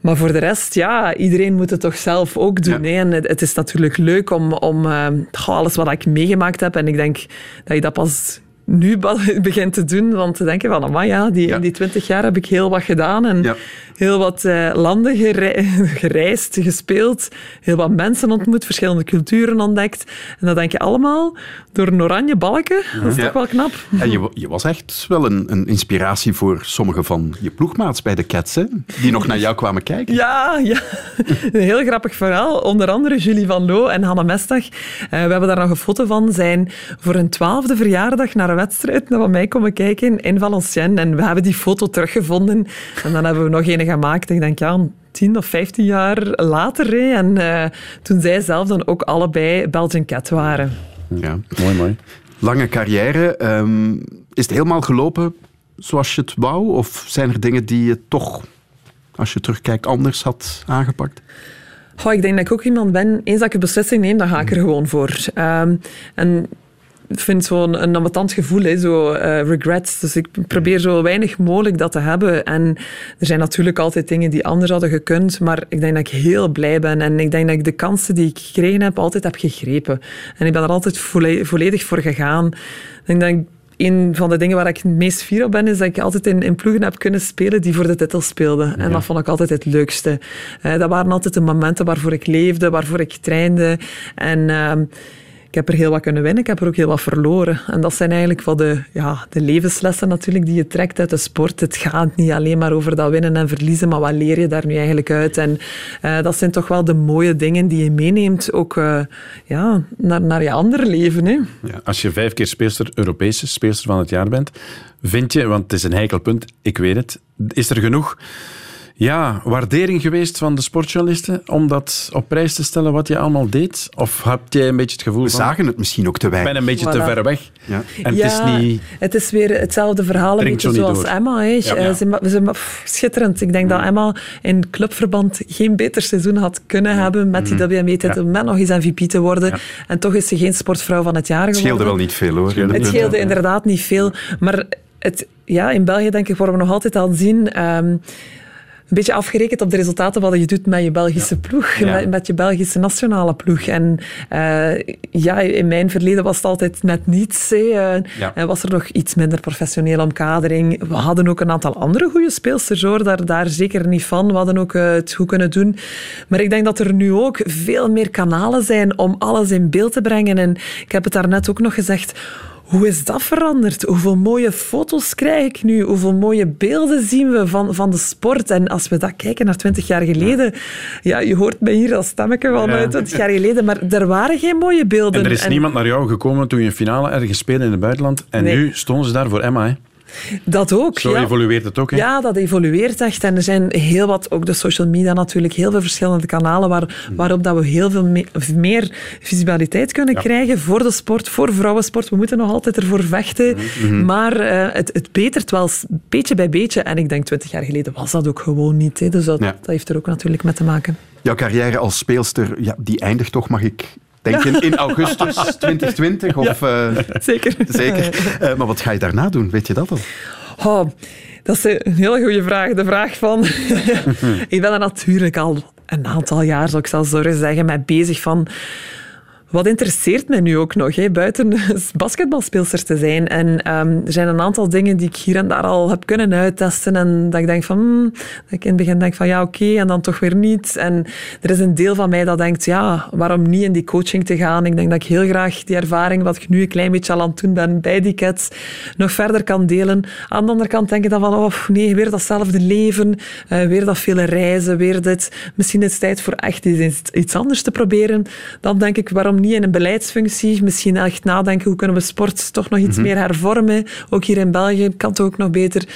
maar voor de rest, ja, iedereen moet het toch zelf ook doen. Ja. En het, het, is natuurlijk leuk om, om uh, alles wat ik meegemaakt heb. En ik denk dat je dat pas nu (laughs) begint te doen. Want te denken van, ja, die, in die twintig jaar heb ik heel wat gedaan. En ja. heel wat uh, landen (laughs) gereisd, gespeeld. Heel wat mensen ontmoet, verschillende culturen ontdekt. En dat denk je allemaal door een oranje balken. Dat is toch wel knap. En je, je was echt wel een, een, inspiratie voor sommige van je ploegmaats bij de Cats, hè? Die nog naar jou kwamen kijken. Ja, ja. (laughs) Een heel grappig verhaal. Onder andere Julie van Loo en Hanna Mestag. Uh, we hebben daar nog een foto van. Zijn voor een twaalfde verjaardag naar een wedstrijd naar mij komen kijken in Valenciennes. En we hebben die foto teruggevonden. En dan hebben we nog een gemaakt. Ik denk, ja, tien of vijftien jaar later. En uh, toen zij zelf dan ook allebei Belgian Cat waren. Ja, mooi, mooi. Lange carrière. Um, is het helemaal gelopen zoals je het wou? Of zijn er dingen die je toch, als je terugkijkt, anders had aangepakt? Oh, ik denk dat ik ook iemand ben, eens dat ik een beslissing neem, dan ga ik er gewoon voor. Um, en vind zo'n een ambetant gevoel, hè, zo uh, regrets. Dus ik probeer zo weinig mogelijk dat te hebben. En er zijn natuurlijk altijd dingen die anders hadden gekund, maar ik denk dat ik heel blij ben. En ik denk dat ik de kansen die ik gekregen heb, altijd heb gegrepen. En ik ben er altijd volledig voor gegaan. Ik denk dat ik een van de dingen waar ik het meest fier op ben, is dat ik altijd in, in ploegen heb kunnen spelen die voor de titel speelden. En dat vond ik altijd het leukste. Uh, dat waren altijd de momenten waarvoor ik leefde, waarvoor ik trainde. En... Uh, ik heb er heel wat kunnen winnen, ik heb er ook heel wat verloren. En dat zijn eigenlijk wel de, ja, de levenslessen natuurlijk die je trekt uit de sport. Het gaat niet alleen maar over dat winnen en verliezen, maar wat leer je daar nu eigenlijk uit? En uh, dat zijn toch wel de mooie dingen die je meeneemt ook uh, ja, naar, naar je andere leven. Hè? Ja, als je vijf keer speelster, Europese speelster van het jaar bent, vind je, want het is een heikel punt, ik weet het, is er genoeg ja, waardering geweest van de sportjournalisten om dat op prijs te stellen wat je allemaal deed? Of heb jij een beetje het gevoel We zagen het misschien ook te weinig. Ik ben een beetje te ver weg. Ja. En ja, het is niet... Het is weer hetzelfde verhaal, een beetje zoals Emma. Hè. Ja. Ze, ze, pff, schitterend. Ik denk dat Emma in clubverband geen beter seizoen had kunnen hebben met die WME-titel, met nog eens MVP te worden. En toch is ze geen sportvrouw van het jaar geworden. Het scheelde wel niet veel, hoor. Het scheelde inderdaad niet veel. Maar het, ja, in België, denk ik, worden we nog altijd aan zien... Um, een beetje afgerekend op de resultaten wat je doet met je Belgische ploeg, met, met, je Belgische nationale ploeg. En uh, ja, in mijn verleden was het altijd net niets. Hè. Uh, ja. was er nog iets minder professionele omkadering. We hadden ook een aantal andere goede speelsters, hoor. Daar, daar zeker niet van. We hadden ook uh, het goed kunnen doen. Maar ik denk dat er nu ook veel meer kanalen zijn om alles in beeld te brengen. En ik heb het daarnet ook nog gezegd hoe is dat veranderd? Hoeveel mooie foto's krijg ik nu? Hoeveel mooie beelden zien we van, van de sport? En als we dat kijken naar twintig jaar geleden... Ja, je hoort mij hier als stemmetje van ja. 20 jaar geleden, maar er waren geen mooie beelden. En er is niemand naar jou gekomen toen je een finale ergens speelde in het buitenland. En nee. nu stonden ze daar voor Emma, hè? Dat ook. Zo ja. evolueert het ook. Hè? Ja, dat evolueert echt. En er zijn heel wat, ook de social media natuurlijk, heel veel verschillende kanalen waar, waarop dat we heel veel me meer visibiliteit kunnen ja. krijgen voor de sport, voor vrouwensport. We moeten nog altijd ervoor vechten. Mm -hmm. Maar uh, het, het betert wel beetje bij beetje. En ik denk, twintig jaar geleden was dat ook gewoon niet. Hè. Dus dat, ja. dat heeft er ook natuurlijk mee te maken. Jouw carrière als speelster, ja, die eindigt toch, mag ik Denk in, in augustus (laughs) 2020? Of, ja, uh, (laughs) zeker. zeker. Uh, maar wat ga je daarna doen? Weet je dat al? Oh, dat is een hele goede vraag. De vraag van... (laughs) ik ben er natuurlijk al een aantal jaar, zou ik zelfs zeggen, mee bezig van... Wat interesseert mij nu ook nog, hè? buiten (laughs) basketbalspeelster te zijn. En um, er zijn een aantal dingen die ik hier en daar al heb kunnen uittesten. En dat ik denk van, hmm, dat ik in het begin denk van ja, oké, en dan toch weer niet. En er is een deel van mij dat denkt, ja, waarom niet in die coaching te gaan? Ik denk dat ik heel graag die ervaring, wat ik nu een klein beetje al aan het doen ben bij die cats, nog verder kan delen. Aan de andere kant denk ik dan van, oh nee, weer datzelfde leven, uh, weer dat vele reizen, weer dit. Misschien is het tijd voor echt iets, iets anders te proberen. Dan denk ik, waarom niet in een beleidsfunctie. Misschien echt nadenken hoe kunnen we sport toch nog iets mm -hmm. meer hervormen. Ook hier in België kan het ook nog beter.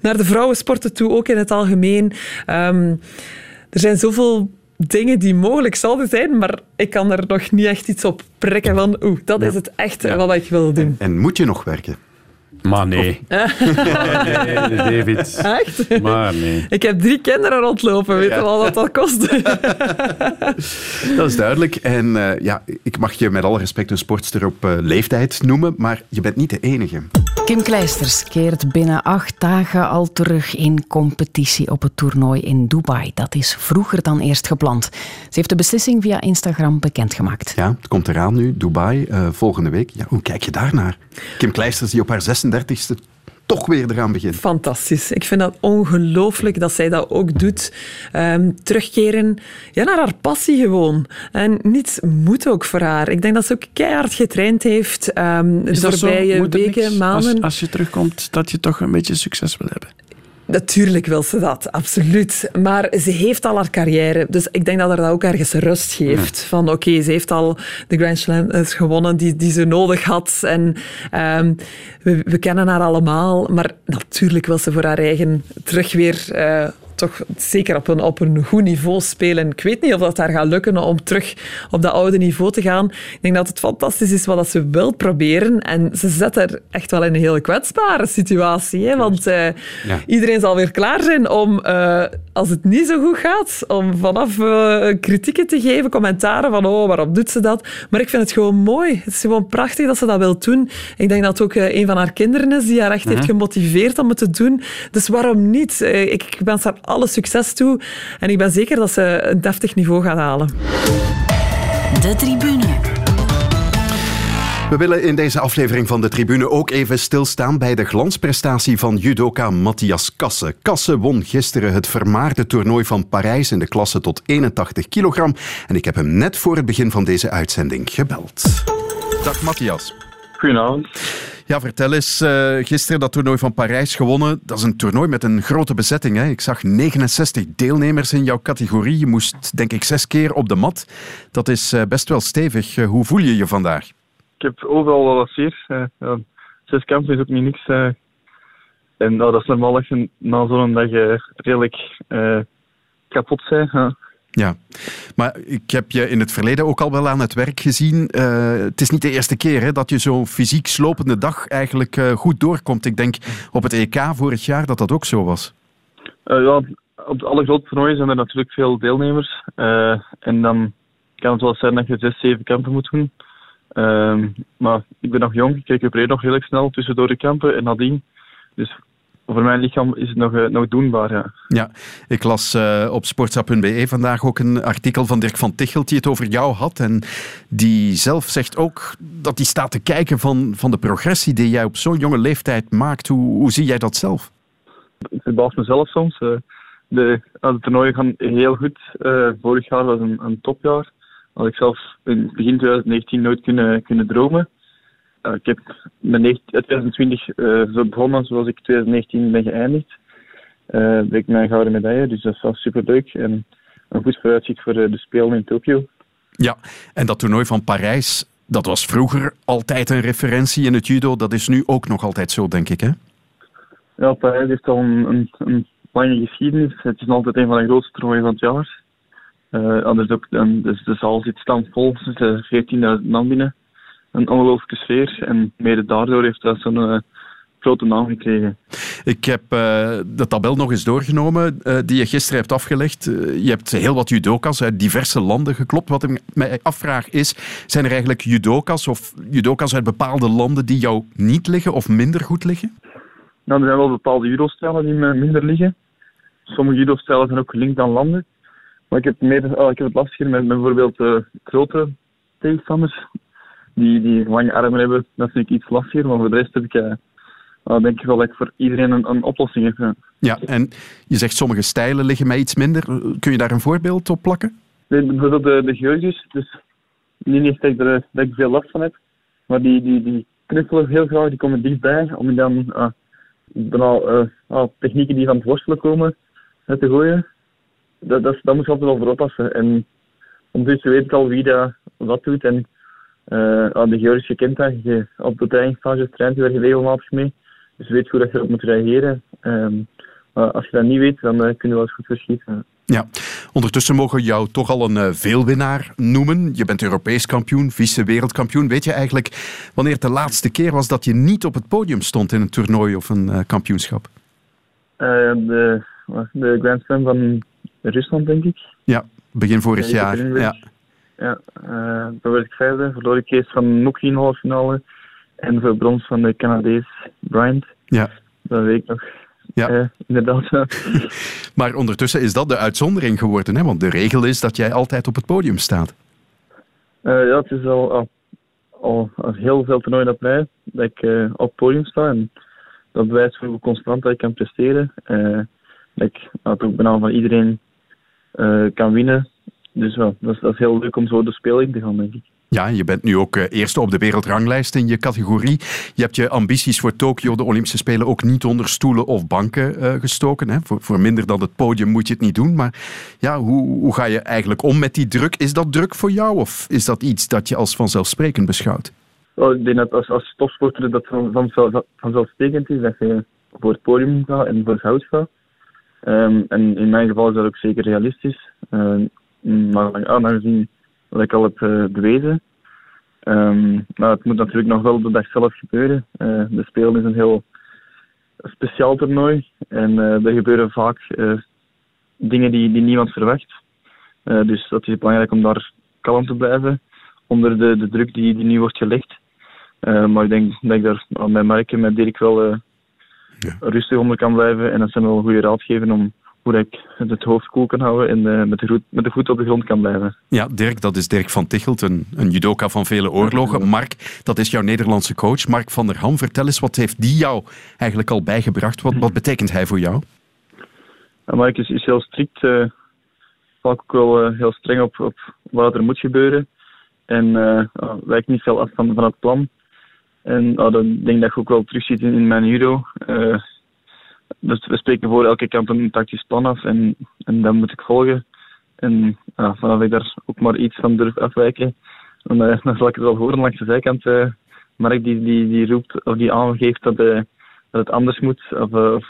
Naar de vrouwensporten toe, ook in het algemeen. Um, er zijn zoveel dingen die mogelijk zouden zijn, maar ik kan er nog niet echt iets op prikken van oeh, dat ja. is het echt ja. wat ik wil doen. En, en moet je nog werken? Maar (laughs) nee. nee, David. Echt? Maar nee. Ik heb drie kinderen rondlopen. Weet je ja. wel wat dat kost? (laughs) dat is duidelijk. En uh, ja, ik mag je met alle respect een sportster op uh, leeftijd noemen, maar je bent niet de enige. Kim Kleisters keert binnen acht dagen al terug in competitie op het toernooi in Dubai. Dat is vroeger dan eerst gepland. Ze heeft de beslissing via Instagram bekendgemaakt. Ja, het komt eraan nu, Dubai, uh, volgende week. Ja, hoe kijk je daarnaar? Kim Kleisters die op haar 36e toch weer eraan begint. Fantastisch. Ik vind dat ongelooflijk dat zij dat ook doet. Um, terugkeren ja, naar haar passie gewoon. En niets moet ook voor haar. Ik denk dat ze ook keihard getraind heeft um, de voorbije weken, maanden. Als, als je terugkomt, dat je toch een beetje succes wil hebben. Natuurlijk wil ze dat, absoluut. Maar ze heeft al haar carrière. Dus ik denk dat er dat ook ergens rust geeft. Van oké, okay, ze heeft al de Grand Slam gewonnen die, die ze nodig had. En um, we, we, kennen haar allemaal. Maar natuurlijk wil ze voor haar eigen terug weer... Uh, toch zeker op een, op een goed niveau spelen. Ik weet niet of dat haar gaat lukken om terug op dat oude niveau te gaan. Ik denk dat het fantastisch is wat ze wil proberen. En ze zet er echt wel in een heel kwetsbare situatie. Hè? Want uh, ja. iedereen zal weer klaar zijn om, uh, als het niet zo goed gaat, om vanaf uh, kritieken te geven, commentaren van oh, waarom doet ze dat? Maar ik vind het gewoon mooi. Het is gewoon prachtig dat ze dat wil doen. Ik denk dat het ook een van haar kinderen is die haar echt -huh. heeft gemotiveerd om het te doen. Dus waarom niet? Ik wens haar alle succes toe. En ik ben zeker dat ze een deftig niveau gaat halen. De tribune. We willen in deze aflevering van de tribune ook even stilstaan bij de glansprestatie van judoka Matthias Kasse. Kasse won gisteren het vermaarde toernooi van Parijs in de klasse tot 81 kilogram. En ik heb hem net voor het begin van deze uitzending gebeld. Dag Matthias. Goedenavond. Ja, vertel eens, uh, gisteren dat toernooi van Parijs gewonnen. Dat is een toernooi met een grote bezetting. Hè? Ik zag 69 deelnemers in jouw categorie. Je moest, denk ik, zes keer op de mat. Dat is uh, best wel stevig. Uh, hoe voel je je vandaag? Ik heb overal wel wat zeer. Zes kampen is ook niet niks. en nou, dat is normaal als je na zo'n dag redelijk kapot bent. Ja, maar ik heb je in het verleden ook al wel aan het werk gezien. Uh, het is niet de eerste keer hè, dat je zo'n fysiek slopende dag eigenlijk uh, goed doorkomt. Ik denk op het EK vorig jaar dat dat ook zo was. Uh, ja, op alle grote toernooien zijn er natuurlijk veel deelnemers. en dan kan het wel zijn dat je zes, zeven kampen moet doen. Ehm, maar ik ben nog jong, ik recupereer nog redelijk snel tussendoor de kampen en nadien. Dus voor mijn lichaam is het nog, uh, nog doenbaar. Ja, ja ik las uh, op sportsa.be vandaag ook een artikel van Dirk van Tichelt die het over jou had. En die zelf zegt ook dat hij staat te kijken van, van de progressie die jij op zo'n jonge leeftijd maakt. Hoe, hoe zie jij dat zelf? Ik verbaas mezelf soms. Uh, de, de toernooien gaan heel goed. vorig jaar was een, een topjaar. Had ik zelf in begin 2019 nooit kunnen, kunnen dromen. Uh, ik heb mijn 2020 uh, zo begonnen zoals ik 2019 ben geëindigd. Uh, ik mijn gouden medaille, dus dat was superleuk. En een goed vooruitzicht voor de Spelen in Tokio. Ja, en dat toernooi van Parijs, dat was vroeger altijd een referentie in het judo. Dat is nu ook nog altijd zo, denk ik, hè? Ja, Parijs heeft al een, een, een lange geschiedenis. Het is altijd een van de grootste toernooien van het jaar. Uh, anders ook, dus de zaal zit stampvol, er zitten 14.000 man binnen een ongelooflijke sfeer. En mede daardoor heeft dat zo'n uh, grote naam gekregen. Ik heb uh, de tabel nog eens doorgenomen uh, die je gisteren hebt afgelegd. je hebt heel wat judoka's uit diverse landen geklopt. Wat ik mij afvraag is, zijn er eigenlijk judoka's of judoka's uit bepaalde landen die jou niet liggen of minder goed liggen? Nou, er zijn wel bepaalde judostijlen die me minder liggen. Sommige judostijlen zijn ook gelinkt aan landen. Maar ik heb, meer, oh, ik heb het lastiger met bijvoorbeeld grote tegenstanders die, die lange armen hebben, dat vind ik iets lastiger. Maar voor de rest heb ik, uh, denk ik wel dat ik voor iedereen een, een oplossing heb. Ja. ja, en je zegt sommige stijlen liggen mij iets minder. Kun je daar een voorbeeld op plakken? Nee, bijvoorbeeld de, de. Dus niet eens dat ik er dat ik veel last van heb. Maar die, die, die knuffelen heel graag, die komen dichtbij. Om dan uh, bijna, uh, technieken die van het worstelen komen te gooien. Dat, dat, dat moet je altijd wel voor oppassen. En ondertussen weet ik al wie dat wat doet. En uh, de Georgische dat. Je, op de trainingsfase traint je er regelmatig mee. Dus je weet hoe dat je erop moet reageren. Um, maar als je dat niet weet, dan uh, kun je wel eens goed verschieten. Ja, ondertussen mogen we jou toch al een uh, veelwinnaar noemen. Je bent Europees kampioen, vice-wereldkampioen. Weet je eigenlijk wanneer de laatste keer was dat je niet op het podium stond in een toernooi of een kampioenschap? de, de Grand Slam van Rusland, denk ik. Ja, begin vorig jaar. Ja. Ja, uh, daar werd ik vijfde. Verloor ik eerst van Moek in de halve finale. En voor brons van de Canadees Bryant. Ja. Dat weet ik nog. Ja, uh, inderdaad. (laughs) (laughs) maar ondertussen is dat de uitzondering geworden, hè? want de regel is dat jij altijd op het podium staat. Uh, ja, het is al, al, al, heel veel toernooien dat mij dat ik uh, op het podium sta. En dat bewijst hoe constant dat ik kan presteren. dat ik nou, toch bijna van iedereen kan winnen. Dus wel, dat is, dat is heel leuk om zo de speling te gaan, denk ik. Ja, je bent nu ook uh, eerste op de wereldranglijst in je categorie. Je hebt je ambities voor Tokio, de Olympische Spelen, ook niet onder stoelen of banken uh, gestoken. Hè? Voor, voor, minder dan het podium moet je het niet doen. Maar ja, hoe, hoe ga je eigenlijk om met die druk? Is dat druk voor jou of is dat iets dat je als vanzelfsprekend beschouwt? Oh, ik denk dat als, als topsporter dat van, van, vanzelfsprekend is dat je voor het podium gaat en voor goud gaat. Um, en in mijn geval is dat ook zeker realistisch. Uh, maar aangezien dat ik al heb uh, bewezen. Um, maar het moet natuurlijk nog wel de dag zelf gebeuren. Uh, de Spelen is een heel speciaal toernooi en uh, er gebeuren vaak dingen die, die niemand verwacht. dus dat is belangrijk om daar kalm te blijven onder de, de druk die, die nu wordt gelegd. maar ik denk dat ik daar aan mijn merken met Dirk wel ja. rustig onder kan blijven en dat zijn wel goede raad geven om hoe ik het hoofd koel kan houden en uh, met, de voet, met de voet op de grond kan blijven. Ja, Dirk, dat is Dirk van Tichelt, een, een judoka van vele oorlogen. Mark, dat is jouw Nederlandse coach. Mark van der Ham, vertel eens, wat heeft die jou eigenlijk al bijgebracht? Wat, wat betekent hij voor jou? Ja, Mark is, is heel strikt. Uh, vaak ook wel uh, heel streng op, op wat er moet gebeuren. En uh, wijkt niet veel af van, van het plan. En uh, dan denk ik dat je ook wel terugziet in, in mijn judo. Dus we spreken voor elke kamp een tactisch plan af en, en dat moet ik volgen. En vanaf ik daar ook maar iets van durf afwijken, dan, uh, (laughs) dan zal ik het wel horen langs de zijkant. Uh, Mark die, die, die roept of die aangeeft dat, uh, dat het anders moet. Of, of,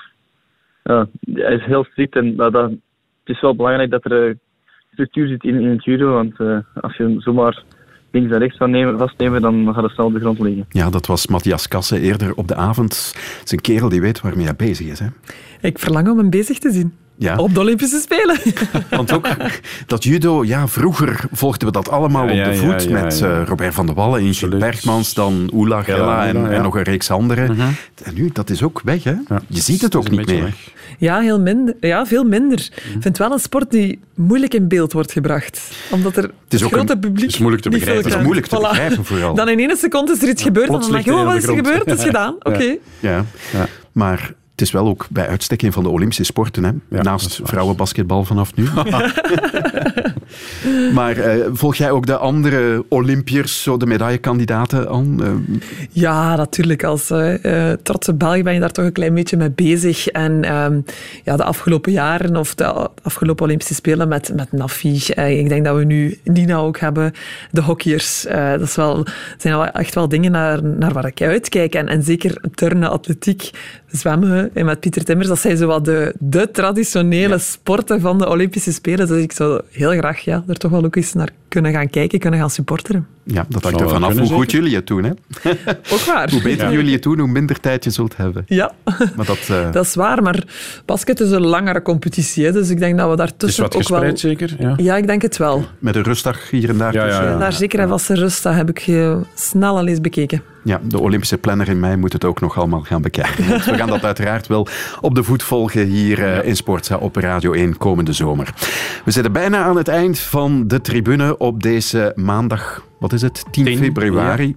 hij is heel strikt en dat, het is wel belangrijk dat er structuur zit in, in het judo. Want als je zomaar links en rechts nemen, vastnemen, dan gaat het snel op de grond liggen. Ja, dat was Matthias Kasse eerder op de avond. Het is een kerel die weet waarmee hij bezig is. Hè? Ik verlang om hem bezig te zien. Ja. Op de Olympische Spelen. (laughs) Want ook dat judo, ja, vroeger volgden we dat allemaal Ja, op de ja, voet ja, met ja. eh, Robert van der Wallen, Inge Bergmans, dan Oela Gella en, Oela, ja. en nog een reeks anderen. Mhm. En nu, dat is ook weg, hè? Je ziet het ook niet meer. Ja, heel minder. ja, veel minder. Ik vind het wel een sport die moeilijk in beeld wordt gebracht. Omdat er het, is ook grote een- publiek het is moeilijk te begrijpen. Het is moeilijk te begrijpen vooral. Dan in één seconde is er iets gebeurd en dan denk je, oh, wat is er gebeurd? Het is gedaan. Oké. Ja. Maar het is wel ook bij uitstek een van de Olympische sporten, hè? naast vrouwenbasketbal vanaf nu. (laughs) (laughs) maar eh, volg jij ook de andere Olympiërs, zo de medaillekandidaten aan? Eh, Ja, natuurlijk. Als eh, trotse Belg ben je daar toch een klein beetje mee bezig. En ehm, ja, de afgelopen jaren, of de afgelopen Olympische Spelen met, met Nafi. ik denk dat we nu Nina ook hebben. De hockeyers. dat is wel, zijn wel echt wel dingen naar, naar waar ik uitkijk. En, en zeker turnen, atletiek, zwemmen en met Pieter Timmers. Dat zijn zo wat de, de traditionele sporten van de Olympische Spelen. Dus ik zou heel graag ja, er toch wel ook eens naar kunnen gaan kijken, kunnen gaan supporteren. ja, dat hangt er wel vanaf hoe goed jullie het doen. Hè? (laughs) Ook waar. Hoe beter Ja. jullie het doen, hoe minder tijd je zult hebben. Ja. Maar dat, eh, (laughs) Dat is waar, maar basket is een langere competitie. Hè, dus ik denk dat we daartussen Het is wat ook wel... gespreid, zeker? Ja. Ja, ik denk het wel. met een rustdag hier en daar. Ja, ja. Daar zeker en vaste rust, dat heb ik eh, snel al eens bekeken. Ja, de Olympische planner in mei moet het ook nog allemaal gaan bekijken. (laughs) Want we gaan dat uiteraard wel op de voet volgen hier eh, in Sportza op Radio 1 komende zomer. We zitten bijna aan het eind van de tribune op deze maandag, wat is het, 10, 10, februari.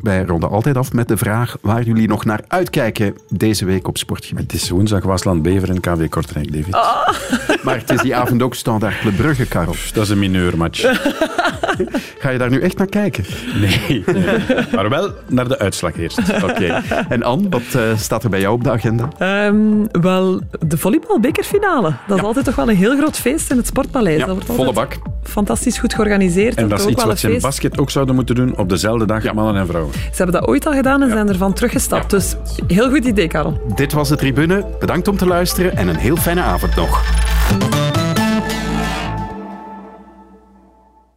Wij ronden altijd af met de vraag waar jullie nog naar uitkijken deze week op sportgebied. Het is woensdag Wasland Bever en KV Kortrijk, David. (laughs) Maar het is die avond ook Standaard Club Brugge, Karel. Dat is een mineurmatch. (laughs) Ga je daar nu echt naar kijken? Nee, nee. maar wel naar de uitslag eerst. Oké. En Anne, wat eh, staat er bij jou op de agenda? Ehm, wel, de volleybalbekerfinale. Dat is altijd toch wel een heel groot feest in het Sportpaleis. Ja, dat wordt volle bak. fantastisch goed georganiseerd. En dat is ook iets wat ze in basket ook zouden moeten doen op dezelfde dag, mannen en vrouwen. Ze hebben dat ooit al gedaan en zijn ervan teruggestapt. Dus heel goed idee, Karel. Dit was de tribune. Bedankt om te luisteren en een heel fijne avond nog.